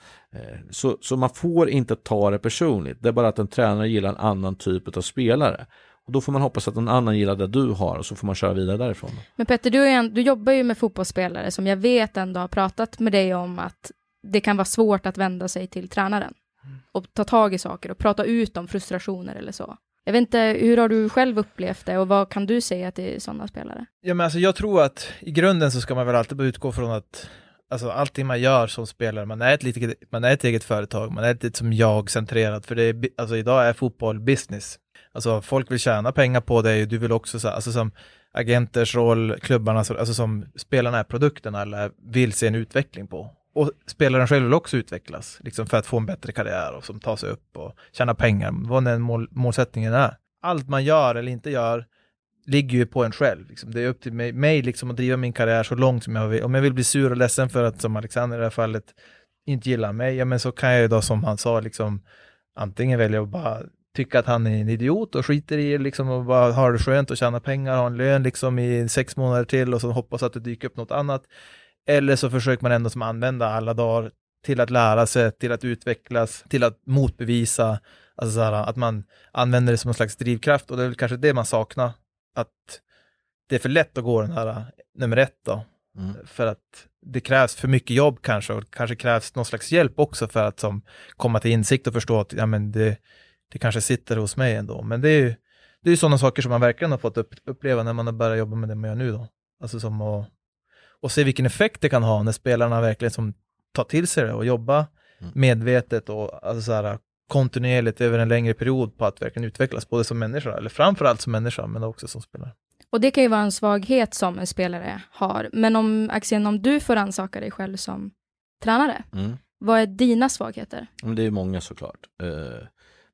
B: så, så man får inte ta det personligt. Det är bara att en tränare gillar en annan typ av spelare. Och då får man hoppas att någon annan gillar det du har och så får man köra vidare därifrån.
C: Men Petter, du, en, du jobbar ju med fotbollsspelare som jag vet ändå har pratat med dig om att det kan vara svårt att vända sig till tränaren och ta tag i saker och prata ut om frustrationer eller så. Jag vet inte, hur har du själv upplevt det och vad kan du säga till sådana spelare?
D: Ja, men alltså, jag tror att i grunden så ska man väl alltid utgå från att alltså, allting man gör som spelare, man är ett, litet, man är ett eget företag, man är ett, ett som jag-centrerat, för det är, alltså, idag är fotboll business. Alltså folk vill tjäna pengar på dig, du vill också, alltså som agenters roll, klubbarna, alltså som spelarna är produkterna eller vill se en utveckling på. Och spelaren själv vill också utvecklas, liksom för att få en bättre karriär och som tar sig upp och tjäna pengar, vad den mål, målsättningen är. Allt man gör eller inte gör ligger ju på en själv. Liksom. Det är upp till mig, mig liksom att driva min karriär så långt som jag vill. Om jag vill bli sur och ledsen för att, som Alexander i det här fallet, inte gillar mig, ja men så kan jag ju då som han sa, liksom antingen välja att bara tycka att han är en idiot och skiter i liksom och bara har det skönt och tjäna pengar, ha en lön liksom i sex månader till och så hoppas att det dyker upp något annat. Eller så försöker man ändå som använda alla dagar till att lära sig, till att utvecklas, till att motbevisa, alltså så här, att man använder det som en slags drivkraft och det är väl kanske det man saknar, att det är för lätt att gå den här nummer ett då, mm. för att det krävs för mycket jobb kanske och kanske krävs någon slags hjälp också för att som, komma till insikt och förstå att ja, men det, det kanske sitter hos mig ändå. Men det är ju det är sådana saker som man verkligen har fått upp, uppleva när man har börjat jobba med det man gör nu då. Alltså som att och se vilken effekt det kan ha när spelarna verkligen som tar till sig det och jobbar mm. medvetet och alltså så här, kontinuerligt över en längre period på att verkligen utvecklas, både som människa, eller framförallt som människa, men också som spelare.
C: Och det kan ju vara en svaghet som en spelare har. Men om, Axén, om du får ansaka dig själv som tränare, mm. vad är dina svagheter?
B: Det är många såklart. Uh,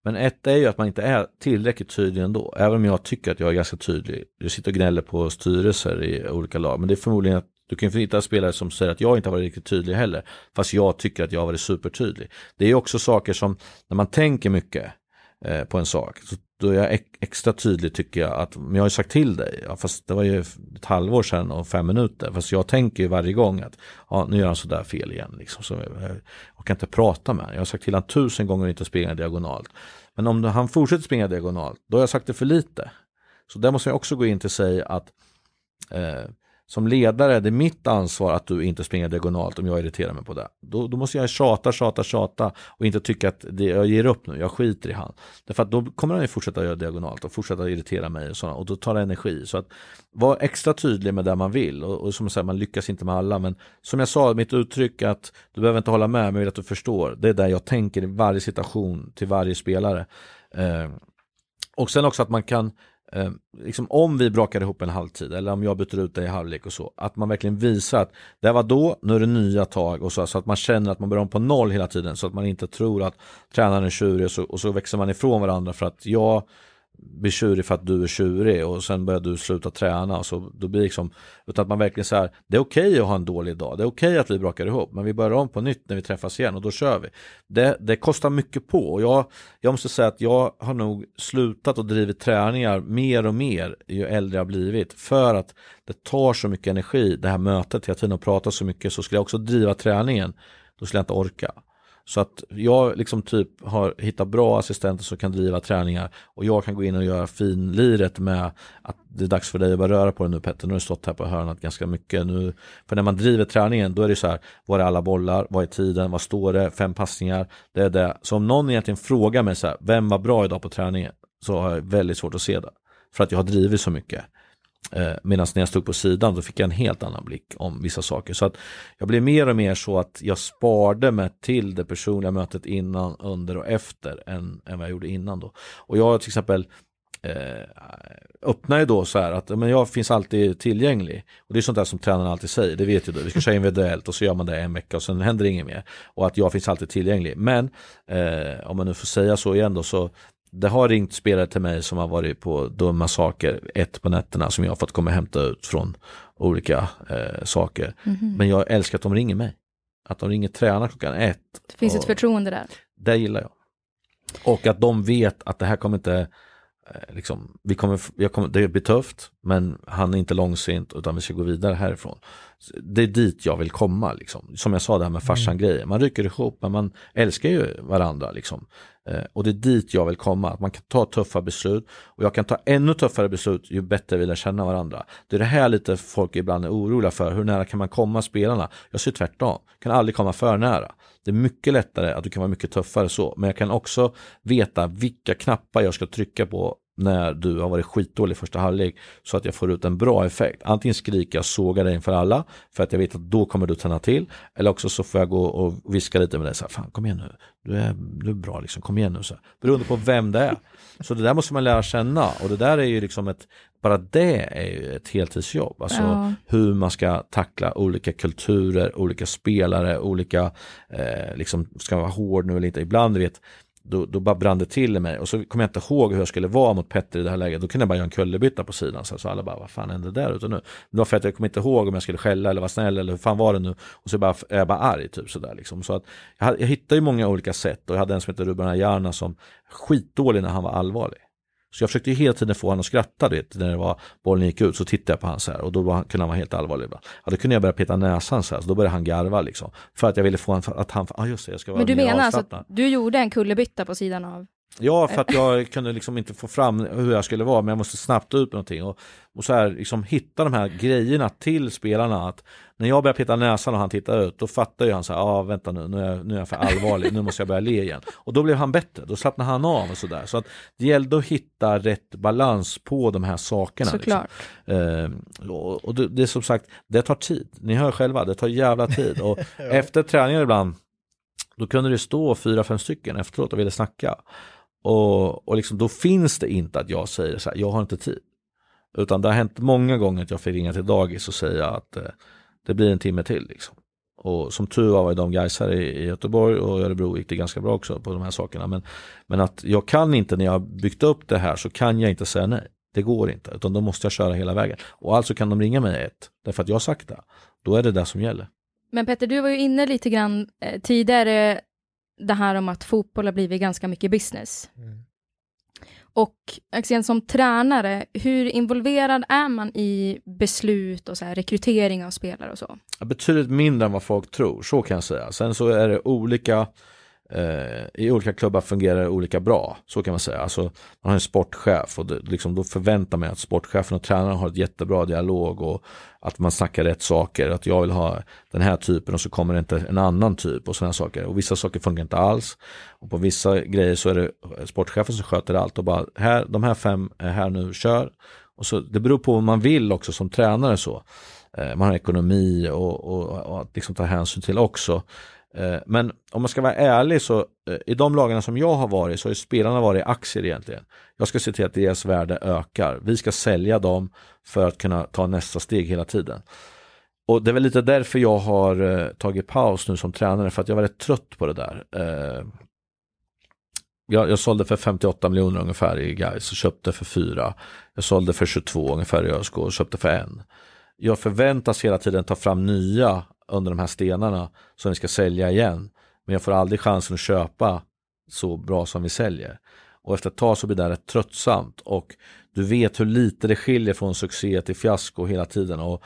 B: men ett är ju att man inte är tillräckligt tydlig ändå. Även om jag tycker att jag är ganska tydlig. Jag sitter och gnäller på styrelser i olika lag. Men det är förmodligen att du kan hitta spelare som säger att jag inte har varit riktigt tydlig heller. Fast jag tycker att jag har varit supertydlig. Det är också saker som när man tänker mycket eh, på en sak. Så då är jag extra tydlig tycker jag att, men jag har ju sagt till dig, ja, fast det var ju ett halvår sedan och fem minuter, fast jag tänker ju varje gång att ja, nu gör han sådär fel igen. Liksom, så jag, jag kan inte prata med honom. Jag har sagt till honom tusen gånger att inte springa diagonalt. Men om han fortsätter springa diagonalt, då har jag sagt det för lite. Så där måste jag också gå in till sig att eh, som ledare, det är mitt ansvar att du inte springer diagonalt om jag irriterar mig på det. Då, då måste jag tjata, tjata, tjata och inte tycka att det, jag ger upp nu, jag skiter i han. Därför att då kommer han ju fortsätta göra diagonalt och fortsätta irritera mig och, sådana, och då tar det energi. Så att var extra tydlig med det man vill och, och som jag säger, man lyckas inte med alla. Men som jag sa, mitt uttryck att du behöver inte hålla med, men jag vill att du förstår. Det är där jag tänker i varje situation till varje spelare. Eh, och sen också att man kan eh, liksom om vi brakar ihop en halvtid eller om jag byter ut dig i halvlek och så, att man verkligen visar att det var då, nu är det nya tag och så, så att man känner att man börjar om på noll hela tiden så att man inte tror att tränaren är tjurig och så, och så växer man ifrån varandra för att jag blir tjurig för att du är tjurig och sen börjar du sluta träna. Och så, då blir liksom, utan att man verkligen säger det är okej okay att ha en dålig dag, det är okej okay att vi brakar ihop, men vi börjar om på nytt när vi träffas igen och då kör vi. Det, det kostar mycket på och jag, jag måste säga att jag har nog slutat och drivit träningar mer och mer ju äldre jag blivit för att det tar så mycket energi, det här mötet hela tiden och prata så mycket så skulle jag också driva träningen, då skulle jag inte orka. Så att jag liksom typ har hittat bra assistenter som kan driva träningar och jag kan gå in och göra finliret med att det är dags för dig att börja röra på dig nu Petter, nu har du stått här på hörnet ganska mycket. Nu, för när man driver träningen då är det så här, var är alla bollar, vad är tiden, vad står det, fem passningar, det är det. Så om någon egentligen frågar mig så här, vem var bra idag på träningen? Så har jag väldigt svårt att se det. För att jag har drivit så mycket. Eh, medan när jag stod på sidan då fick jag en helt annan blick om vissa saker. Så att jag blev mer och mer så att jag sparade mig till det personliga mötet innan, under och efter än, än vad jag gjorde innan då. Och jag till exempel eh, öppnar ju då så här att men jag finns alltid tillgänglig. Och det är sånt där som tränarna alltid säger, det vet ju du. Vi ska köra individuellt och så gör man det en vecka och sen händer det inget mer. Och att jag finns alltid tillgänglig. Men eh, om man nu får säga så igen då så det har ringt spelare till mig som har varit på dumma saker, ett på nätterna som jag har fått komma och hämta ut från olika eh, saker. Mm -hmm. Men jag älskar att de ringer mig. Att de ringer tränaren klockan ett.
C: Det finns ett förtroende där.
B: Det gillar jag. Och att de vet att det här kommer inte, eh, liksom, vi kommer, jag kommer, det blir tufft, men han är inte långsint utan vi ska gå vidare härifrån. Det är dit jag vill komma. Liksom. Som jag sa det här med farsan-grejen, mm. man rycker ihop men man älskar ju varandra. Liksom. Eh, och det är dit jag vill komma, att man kan ta tuffa beslut och jag kan ta ännu tuffare beslut ju bättre vi lär känna varandra. Det är det här lite folk ibland är oroliga för, hur nära kan man komma spelarna? Jag ser tvärtom, kan aldrig komma för nära. Det är mycket lättare att du kan vara mycket tuffare så, men jag kan också veta vilka knappar jag ska trycka på när du har varit skitdålig första halvlek så att jag får ut en bra effekt. Antingen skriker jag såga dig inför alla för att jag vet att då kommer du tända till eller också så får jag gå och viska lite med dig så här, fan kom igen nu, du är, du är bra liksom, kom igen nu så här. Beroende på vem det är. Så det där måste man lära känna och det där är ju liksom ett, bara det är ju ett heltidsjobb. Alltså ja. hur man ska tackla olika kulturer, olika spelare, olika, eh, liksom, ska man vara hård nu eller inte. Ibland, du vet, då, då bara brann det till i mig och så kommer jag inte ihåg hur jag skulle vara mot Petter i det här läget. Då kunde jag bara göra en kullerbytta på sidan. Så, så alla bara, vad fan hände där ute nu? Det var för att jag kom inte ihåg om jag skulle skälla eller vara snäll eller hur fan var det nu? Och så bara, är jag bara arg typ sådär liksom. Så att jag, jag hittade ju många olika sätt och jag hade en som heter Ruben Ayana som skitdålig när han var allvarlig. Så jag försökte hela tiden få honom att skratta, vet, när det var, bollen gick ut så tittade jag på honom så här och då var, kunde han vara helt allvarlig. Ja, då kunde jag börja peta näsan så här, så då började han garva liksom. För att jag ville få honom att han, ja ah, just det, jag ska vara
C: Men du menar alltså att du gjorde en kullerbytta på sidan av?
B: Ja, för att jag kunde liksom inte få fram hur jag skulle vara, men jag måste snabbt ut någonting. Och, och så här, liksom hitta de här grejerna till spelarna. Att när jag börjar peta näsan och han tittar ut, då fattar ju han så här, ja ah, vänta nu, nu är, jag, nu är jag för allvarlig, nu måste jag börja le igen. Och då blev han bättre, då slappnade han av och sådär. Så att det gällde att hitta rätt balans på de här sakerna.
C: Liksom. Såklart.
B: Liksom. Eh, och, och det, det är som sagt, det tar tid. Ni hör själva, det tar jävla tid. Och efter träningar ibland, då kunde det stå fyra, fem stycken efteråt och ville snacka. Och, och liksom, då finns det inte att jag säger så här, jag har inte tid. Utan det har hänt många gånger att jag fick ringa till dagis och säga att eh, det blir en timme till. Liksom. Och som tur var var de guys här i Göteborg och Örebro gick det ganska bra också på de här sakerna. Men, men att jag kan inte när jag har byggt upp det här så kan jag inte säga nej. Det går inte, utan då måste jag köra hela vägen. Och alltså kan de ringa mig ett, därför att jag har sagt det. Då är det det som gäller.
C: Men Petter, du var ju inne lite grann eh, tidigare, det här om att fotboll har blivit ganska mycket business. Mm. Och Axén, som tränare, hur involverad är man i beslut och så här, rekrytering av spelare och så?
B: Betydligt mindre än vad folk tror, så kan jag säga. Sen så är det olika eh, i olika klubbar fungerar det olika bra, så kan man säga. Alltså, man har en sportchef och det, liksom, då förväntar man att sportchefen och tränaren har ett jättebra dialog och att man snackar rätt saker, att jag vill ha den här typen och så kommer det inte en annan typ och sådana saker. Och vissa saker funkar inte alls. Och på vissa grejer så är det sportchefen som sköter allt och bara, här, de här fem är här nu, kör. Och så, det beror på vad man vill också som tränare så. Eh, man har ekonomi och, och, och att liksom ta hänsyn till också. Eh, men om man ska vara ärlig så eh, i de lagarna som jag har varit så har spelarna varit aktier egentligen. Jag ska se till att deras värde ökar. Vi ska sälja dem för att kunna ta nästa steg hela tiden. Och det är väl lite därför jag har eh, tagit paus nu som tränare för att jag var rätt trött på det där. Jag, jag sålde för 58 miljoner ungefär i Gais och köpte för 4. Jag sålde för 22 ungefär i ÖSK och köpte för 1. Jag förväntas hela tiden ta fram nya under de här stenarna som vi ska sälja igen. Men jag får aldrig chansen att köpa så bra som vi säljer. Och efter ett tag så blir det rätt tröttsamt och du vet hur lite det skiljer från succé till fiasko hela tiden. Och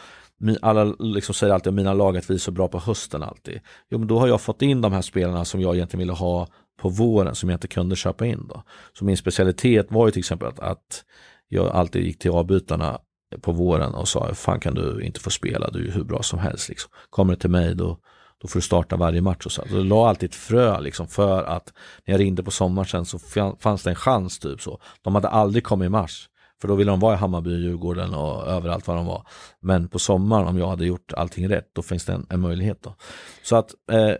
B: alla liksom säger alltid att mina lag att vi är så bra på hösten alltid. Jo men då har jag fått in de här spelarna som jag egentligen ville ha på våren som jag inte kunde köpa in då. Så min specialitet var ju till exempel att, att jag alltid gick till avbytarna på våren och sa, fan kan du inte få spela, du är hur bra som helst. Liksom. Kommer det till mig då, då får du starta varje match. Och så. så la alltid ett frö liksom, för att när jag ringde på sommaren sen så fanns det en chans. typ så. De hade aldrig kommit i mars. För då ville de vara i Hammarby, Djurgården och överallt var de var. Men på sommaren om jag hade gjort allting rätt, då finns det en, en möjlighet. Då. Så att eh,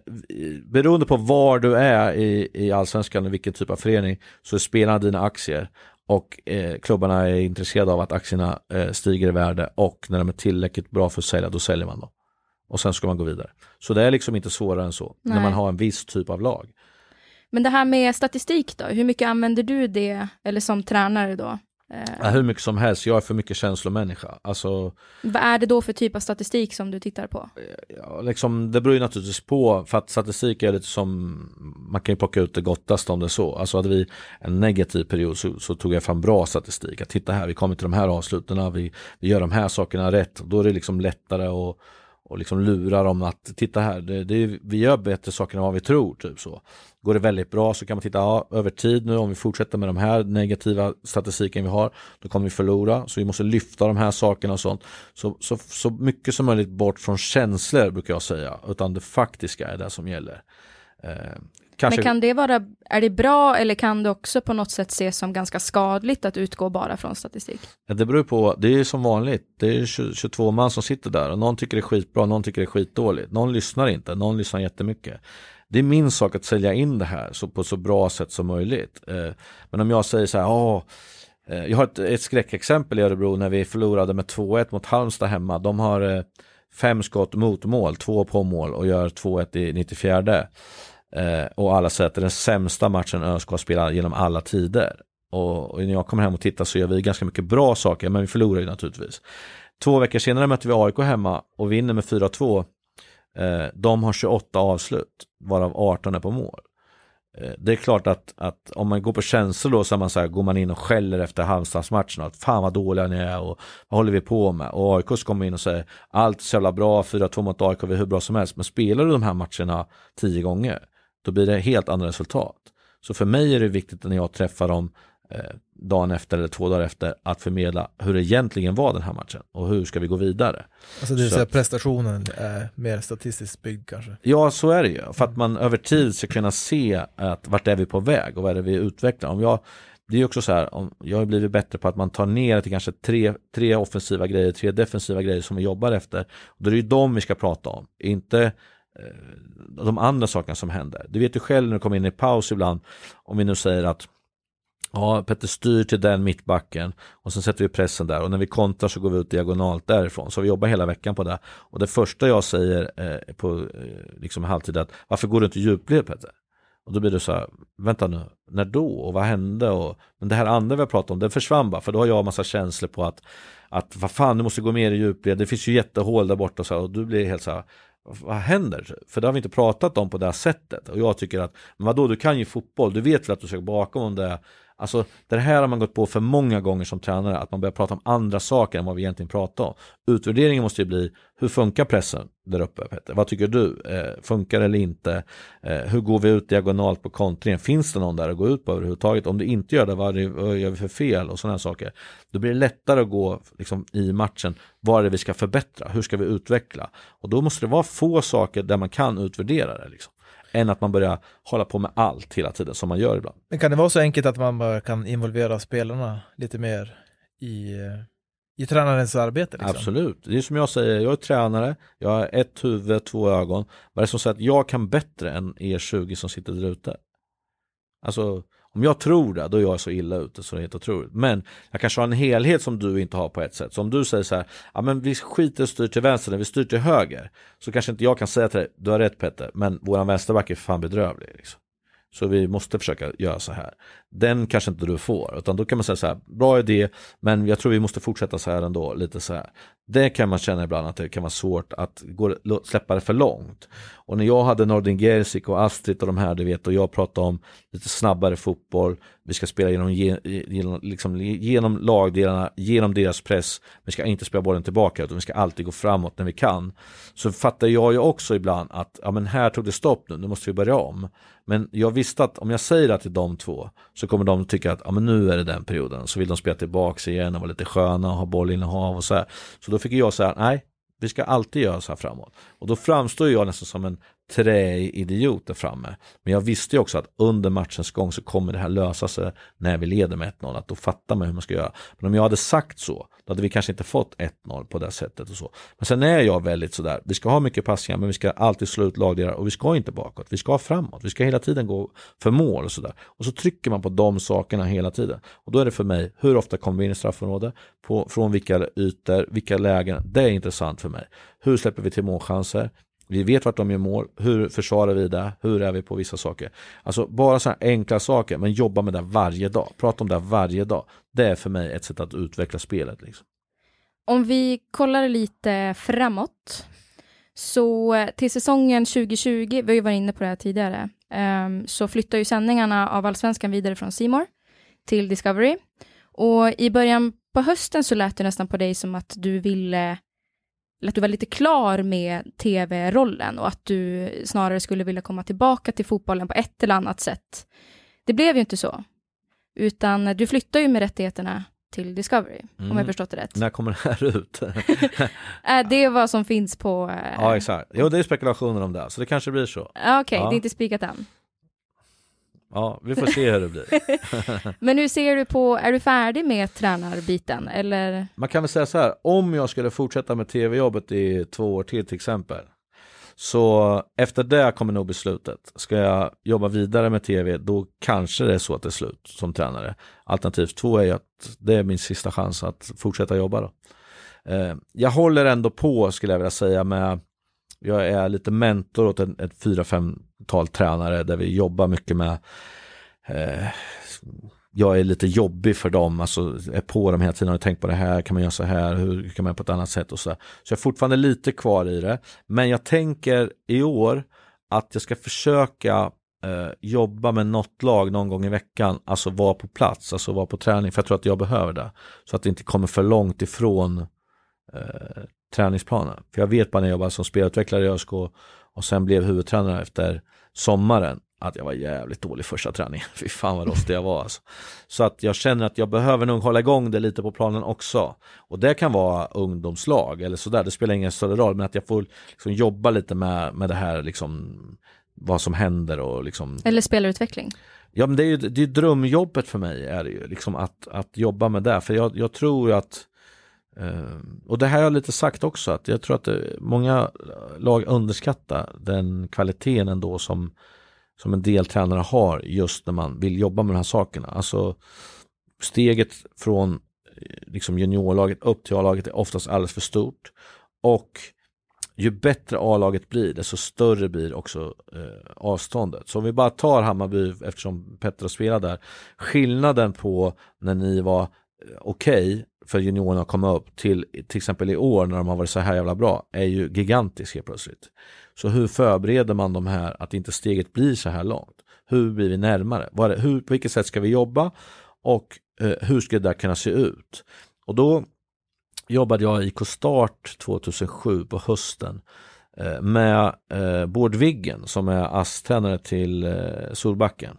B: beroende på var du är i, i allsvenskan och vilken typ av förening så är spelarna dina aktier och eh, klubbarna är intresserade av att aktierna eh, stiger i värde och när de är tillräckligt bra för att sälja, då säljer man dem. Och sen ska man gå vidare. Så det är liksom inte svårare än så, Nej. när man har en viss typ av lag.
C: Men det här med statistik då, hur mycket använder du det, eller som tränare då?
B: Ja, hur mycket som helst, jag är för mycket känslomänniska. Alltså,
C: Vad är det då för typ av statistik som du tittar på?
B: Ja, liksom, det beror ju naturligtvis på, för att statistik är lite som, man kan ju plocka ut det gottaste om det är så. Alltså hade vi en negativ period så, så tog jag fram bra statistik. Att titta här, vi kommer till de här avsluten, vi, vi gör de här sakerna rätt. Då är det liksom lättare att och liksom lura dem att titta här, det, det, vi gör bättre saker än vad vi tror. Typ så. Går det väldigt bra så kan man titta ja, över tid nu om vi fortsätter med de här negativa statistiken vi har då kommer vi förlora så vi måste lyfta de här sakerna och sånt. Så, så, så mycket som möjligt bort från känslor brukar jag säga utan det faktiska är det som gäller.
C: Eh, Kanske... Men kan det vara, är det bra eller kan det också på något sätt ses som ganska skadligt att utgå bara från statistik?
B: Det beror på, det är som vanligt, det är 22 man som sitter där och någon tycker det är skitbra, någon tycker det är skitdåligt, någon lyssnar inte, någon lyssnar jättemycket. Det är min sak att sälja in det här så på så bra sätt som möjligt. Eh, men om jag säger så här, Åh, eh, jag har ett, ett skräckexempel i Örebro när vi förlorade med 2-1 mot Halmstad hemma. De har eh, fem skott mot mål, två på mål och gör 2-1 i 94. Eh, och alla säger att det är den sämsta matchen ÖSK har spelat genom alla tider. Och, och, när jag kommer hem och tittar så gör vi ganska mycket bra saker, men vi förlorar ju naturligtvis. Två veckor senare möter vi AIK hemma och vinner med 4-2. Eh, de har 28 avslut, varav 18 är på mål. Eh, det är klart att, att om man går på känslor då så, man så här, går man in och skäller efter Halmstadsmatchen att fan vad dåliga ni är och vad håller vi på med? Och AIK kommer in och säger allt är så jävla bra, 4-2 mot AIK, vi är hur bra som helst. Men spelar du de här matcherna tio gånger då blir det helt andra resultat. Så för mig är det viktigt när jag träffar dem eh, dagen efter eller två dagar efter att förmedla hur det egentligen var den här matchen och hur ska vi gå vidare.
D: Alltså det vill säga prestationen är mer statistiskt byggd kanske?
B: Ja, så är det ju. För att man över tid ska kunna se att vart är vi på väg och vad är det vi utvecklar. Om jag, det är också så här, om jag har blivit bättre på att man tar ner till kanske tre, tre offensiva grejer, tre defensiva grejer som vi jobbar efter. Då är det ju de vi ska prata om, inte Eh, de andra sakerna som händer. Du vet ju själv när du kommer in i paus ibland, om vi nu säger att Ja, Petter styr till den mittbacken och sen sätter vi pressen där och när vi kontrar så går vi ut diagonalt därifrån. Så vi jobbar hela veckan på det. Och det första jag säger eh, på eh, liksom halvtid är att varför går du inte djupled Petter? Och då blir det så här, vänta nu, när då och vad hände? Och, men det här andra vi har pratat om, det försvann bara för då har jag en massa känslor på att att vad fan, du måste gå mer i djupled, det finns ju jättehål där borta och så här, och du blir helt så här, vad händer? För det har vi inte pratat om på det här sättet. Och jag tycker att, men vadå, du kan ju fotboll, du vet väl att du ska gå bakom om det Alltså det här har man gått på för många gånger som tränare, att man börjar prata om andra saker än vad vi egentligen pratar om. Utvärderingen måste ju bli, hur funkar pressen där uppe Peter? Vad tycker du? Eh, funkar det eller inte? Eh, hur går vi ut diagonalt på kontringen? Finns det någon där att gå ut på överhuvudtaget? Om det inte gör det, vad, det, vad gör vi för fel och sådana saker? Då blir det lättare att gå liksom, i matchen, vad är det vi ska förbättra? Hur ska vi utveckla? Och då måste det vara få saker där man kan utvärdera det. Liksom än att man börjar hålla på med allt hela tiden som man gör ibland.
D: Men kan det vara så enkelt att man bara kan involvera spelarna lite mer i, i tränarens arbete? Liksom?
B: Absolut, det är som jag säger, jag är tränare, jag har ett huvud, två ögon. Vad är det som säger att jag kan bättre än er 20 som sitter där ute? Alltså, om jag tror det, då är jag så illa ute så det är helt otroligt. Men jag kanske har en helhet som du inte har på ett sätt. Så om du säger så här, ja men vi skiter och styr till vänster när vi styr till höger. Så kanske inte jag kan säga till dig, du har rätt Petter, men våran vänsterback är fan bedrövlig. Liksom. Så vi måste försöka göra så här. Den kanske inte du får, utan då kan man säga så här, bra idé, men jag tror vi måste fortsätta så här ändå, lite så här. Det kan man känna ibland att det kan vara svårt att gå, släppa det för långt. Och när jag hade Nordin Gerzik och Astrid och de här, du vet, och jag pratade om lite snabbare fotboll, vi ska spela genom, genom, liksom, genom lagdelarna, genom deras press, vi ska inte spela bollen tillbaka, utan vi ska alltid gå framåt när vi kan. Så fattar jag ju också ibland att, ja men här tog det stopp nu, nu måste vi börja om. Men jag visste att om jag säger det till de två så kommer de tycka att ja, men nu är det den perioden. Så vill de spela tillbaka igen och vara lite sköna och ha bollinnehav och så här. Så då fick jag säga nej, vi ska alltid göra så här framåt. Och då framstår jag nästan som en träig idiot där framme. Men jag visste ju också att under matchens gång så kommer det här lösa sig när vi leder med 1-0. Att då fattar man hur man ska göra. Men om jag hade sagt så, då hade vi kanske inte fått 1-0 på det sättet och så. Men sen är jag väldigt sådär, vi ska ha mycket passningar men vi ska alltid slå ut lagdelar och vi ska inte bakåt. Vi ska framåt, vi ska hela tiden gå för mål och sådär. Och så trycker man på de sakerna hela tiden. Och då är det för mig, hur ofta kommer vi in i straffområdet? På, från vilka ytor, vilka lägen? Det är intressant för mig. Hur släpper vi till målchanser? Vi vet vart de gör mål, hur försvarar vi det, hur är vi på vissa saker. Alltså bara sådana enkla saker, men jobba med det varje dag. Prata om det varje dag. Det är för mig ett sätt att utveckla spelet. Liksom.
C: Om vi kollar lite framåt, så eh, till säsongen 2020, vi har ju varit inne på det här tidigare, ehm, så flyttar ju sändningarna av Allsvenskan vidare från Simor till Discovery. Och i början på hösten så lät det nästan på dig som att du ville att du var lite klar med tv-rollen och att du snarare skulle vilja komma tillbaka till fotbollen på ett eller annat sätt. Det blev ju inte så, utan du flyttar ju med rättigheterna till Discovery, mm. om jag mm. förstått det rätt.
B: När kommer det här ut?
C: Äh, det är vad som finns på...
B: Ja, exakt. Jo, det är spekulationer om det, så det kanske blir så.
C: Okej, okay, ja. det är inte spikat än.
B: Ja, vi får se hur det blir.
C: Men hur ser du på, är du färdig med tränarbiten eller?
B: Man kan väl säga så här, om jag skulle fortsätta med tv-jobbet i två år till till exempel. Så efter det kommer nog beslutet. Ska jag jobba vidare med tv, då kanske det är så att det är slut som tränare. Alternativ två är ju att det är min sista chans att fortsätta jobba. Då. Eh, jag håller ändå på, skulle jag vilja säga, med jag är lite mentor åt en ett fyra, femtal tränare där vi jobbar mycket med eh, jag är lite jobbig för dem, alltså är på dem hela tiden, har tänkt på det här, kan man göra så här, hur kan man göra på ett annat sätt? Och så. Så jag är fortfarande lite kvar i det, men jag tänker i år att jag ska försöka eh, jobba med något lag någon gång i veckan, alltså vara på plats, alltså vara på träning, för jag tror att jag behöver det. Så att det inte kommer för långt ifrån eh, träningsplanen. För jag vet bara när jag jobbade som spelutvecklare i ÖSK och sen blev huvudtränare efter sommaren att jag var jävligt dålig första träningen. Fy fan vad rostig jag var alltså. Så att jag känner att jag behöver nog hålla igång det lite på planen också. Och det kan vara ungdomslag eller sådär, det spelar ingen större roll. Men att jag får liksom jobba lite med, med det här liksom vad som händer och liksom
C: Eller spelarutveckling.
B: Ja men det är ju det är drömjobbet för mig är det ju liksom att, att jobba med det. För jag, jag tror ju att Ehm, och det här har jag lite sagt också att jag tror att eh, många lag underskattar den kvaliteten ändå som, som en del tränare har just när man vill jobba med de här sakerna. Alltså steget från eh, liksom juniorlaget upp till A-laget är oftast alldeles för stort. Och ju bättre A-laget blir, desto större blir också eh, avståndet. Så om vi bara tar Hammarby, eftersom Petter har spelat där, skillnaden på när ni var eh, okej okay för juniorerna att komma upp till till exempel i år när de har varit så här jävla bra är ju gigantisk helt plötsligt. Så hur förbereder man de här att inte steget blir så här långt? Hur blir vi närmare? Vad hur, på vilket sätt ska vi jobba? Och eh, hur ska det där kunna se ut? Och då jobbade jag i Kostart 2007 på hösten eh, med eh, Bård Viggen som är ASS-tränare till eh, Solbacken.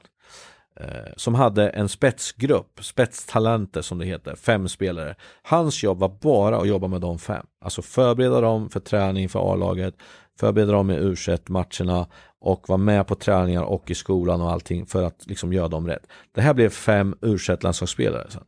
B: Eh, som hade en spetsgrupp, spetstalenter som det heter, fem spelare. Hans jobb var bara att jobba med de fem. Alltså förbereda dem för träning för A-laget, förbereda dem i u matcherna och vara med på träningar och i skolan och allting för att liksom göra dem rätt. Det här blev fem u landslagsspelare sen.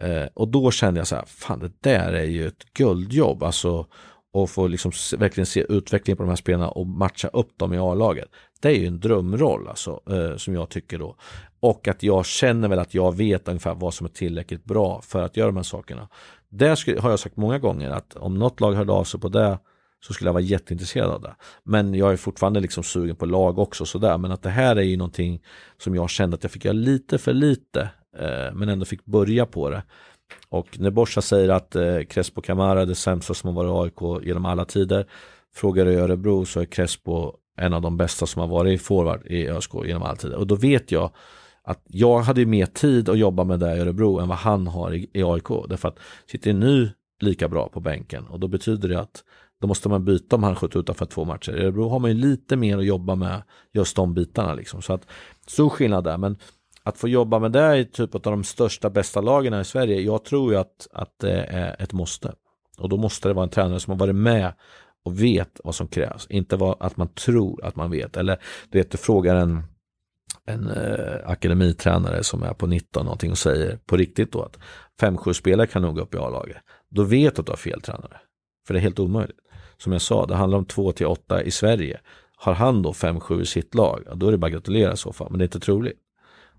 B: Eh, och då kände jag så här, fan det där är ju ett guldjobb. Alltså och få liksom verkligen se utvecklingen på de här spelarna och matcha upp dem i A-laget. Det är ju en drömroll alltså, eh, som jag tycker då. Och att jag känner väl att jag vet ungefär vad som är tillräckligt bra för att göra de här sakerna. Det har jag sagt många gånger att om något lag hörde av sig på det så skulle jag vara jätteintresserad av det. Men jag är fortfarande liksom sugen på lag också sådär. Men att det här är ju någonting som jag kände att jag fick göra lite för lite. Eh, men ändå fick börja på det. Och när Borsa säger att eh, Crespo Camara är det sämsta som har varit i AIK genom alla tider. Frågar du i Örebro så är Crespo en av de bästa som har varit i forward i ÖSK genom alla tider. Och då vet jag att jag hade mer tid att jobba med det i Örebro än vad han har i, i AIK. Därför att sitter nu lika bra på bänken och då betyder det att då måste man byta om han skjuter utanför två matcher. I Örebro har man ju lite mer att jobba med just de bitarna liksom. Så att stor skillnad där. Men att få jobba med det i typ av de största bästa lagen i Sverige. Jag tror ju att, att det är ett måste. Och då måste det vara en tränare som har varit med och vet vad som krävs. Inte vad, att man tror att man vet. Eller du vet, du frågar en en eh, akademitränare som är på 19 någonting och säger på riktigt då att 5-7 spelare kan nog gå upp i A-laget. Då vet du att du har fel tränare. För det är helt omöjligt. Som jag sa, det handlar om 2 8 i Sverige. Har han då 5-7 i sitt lag, då är det bara att gratulera i så fall. Men det är inte troligt.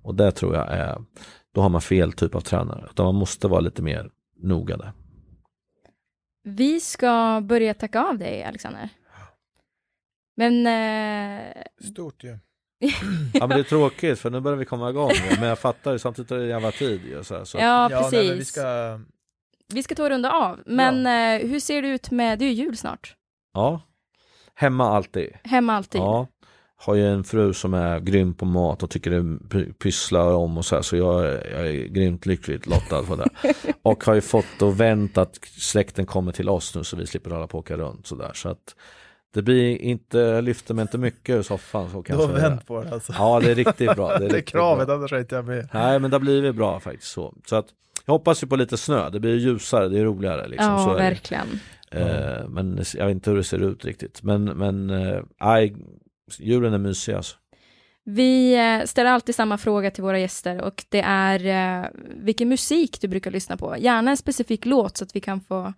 B: Och det tror jag är, då har man fel typ av tränare. Utan man måste vara lite mer noga där.
C: Vi ska börja tacka av dig, Alexander. Men... Eh...
D: Stort ju. Ja.
B: Ja men det är tråkigt för nu börjar vi komma igång men jag fattar ju samtidigt tar det jävla tid ju, så, här, så.
C: Ja precis. Ja, nej,
D: vi, ska...
C: vi ska ta och runda av, men ja. eh, hur ser det ut med, det är ju jul snart.
B: Ja, hemma alltid.
C: Hemma alltid.
B: Ja, har ju en fru som är grym på mat och tycker det pysslar om och så här, så jag, jag är grymt lyckligt lottad för det. och har ju fått och vänt att släkten kommer till oss nu så vi slipper hålla på och åka runt sådär. Så att det blir inte, lyfter mig inte mycket ur soffan. Så kan
D: du har vänt på det alltså?
B: Ja, det är riktigt bra.
D: Det är,
B: det är
D: kravet, bra. annars är inte jag med.
B: Nej, men det har blivit bra faktiskt. Så, så att, jag hoppas ju på lite snö, det blir ljusare, det är roligare. Liksom.
C: Ja,
B: så
C: verkligen.
B: Eh, men jag vet inte hur det ser ut riktigt. Men, men eh, julen är mysig alltså.
C: Vi eh, ställer alltid samma fråga till våra gäster och det är eh, vilken musik du brukar lyssna på. Gärna en specifik låt så att vi kan få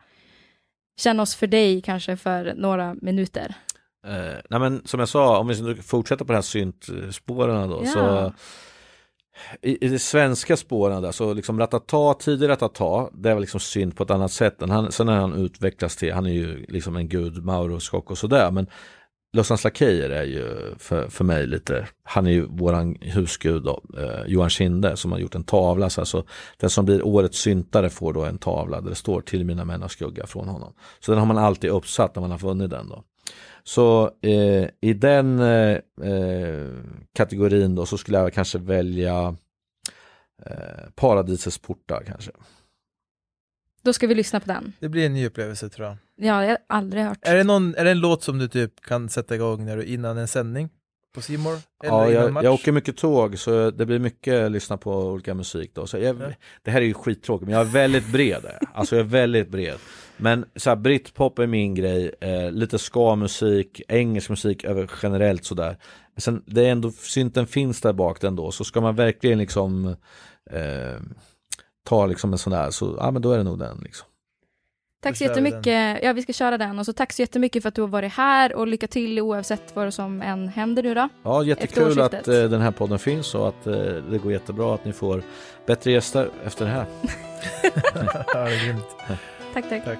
C: känna oss för dig kanske för några minuter?
B: Eh, nej men som jag sa, om vi fortsätter på de här syntspåren då, ja. så i, i de svenska spåren där, så liksom Ratata, tidig Ratata, det väl liksom synt på ett annat sätt. Han, sen har han utvecklats till, han är ju liksom en gud, Mauro Scocco och sådär, men Lössans Lakejer är ju för, för mig lite, han är ju våran husgud då, eh, Johan Kinde som har gjort en tavla. Så alltså, den som blir årets syntare får då en tavla där det står till mina män av skugga från honom. Så den har man alltid uppsatt när man har vunnit den då. Så eh, i den eh, eh kategorin då så skulle jag kanske välja eh, Paradisets portar kanske.
C: Då ska vi lyssna på den.
D: Det blir en ny upplevelse tror jag.
C: Ja, jag har aldrig hört.
D: Är det, någon, är det en låt som du typ kan sätta igång när du, innan en sändning? På Simor?
B: Ja, jag, jag, åker mycket tåg så det blir mycket lyssna på olika musik då. Så jag, ja. Det här är ju skittråkigt men jag är väldigt bred. alltså jag är väldigt bred. Men så här, britpop är min grej, eh, lite ska-musik, engelsk musik över generellt sådär. Sen det är ändå, synten finns där bak ändå, så ska man verkligen liksom eh, ta liksom en sån där, så ja men då är det nog den liksom.
C: Tack så
D: den.
C: jättemycket. Ja, vi ska köra den. Och så tack så jättemycket för att du har varit här och lycka till oavsett vad som än händer nu då.
B: Ja, jättekul att eh, den här podden finns och att eh, det går jättebra att ni får bättre gäster efter det här.
D: ja, det är grymt.
C: Tack, tack.
D: Tack.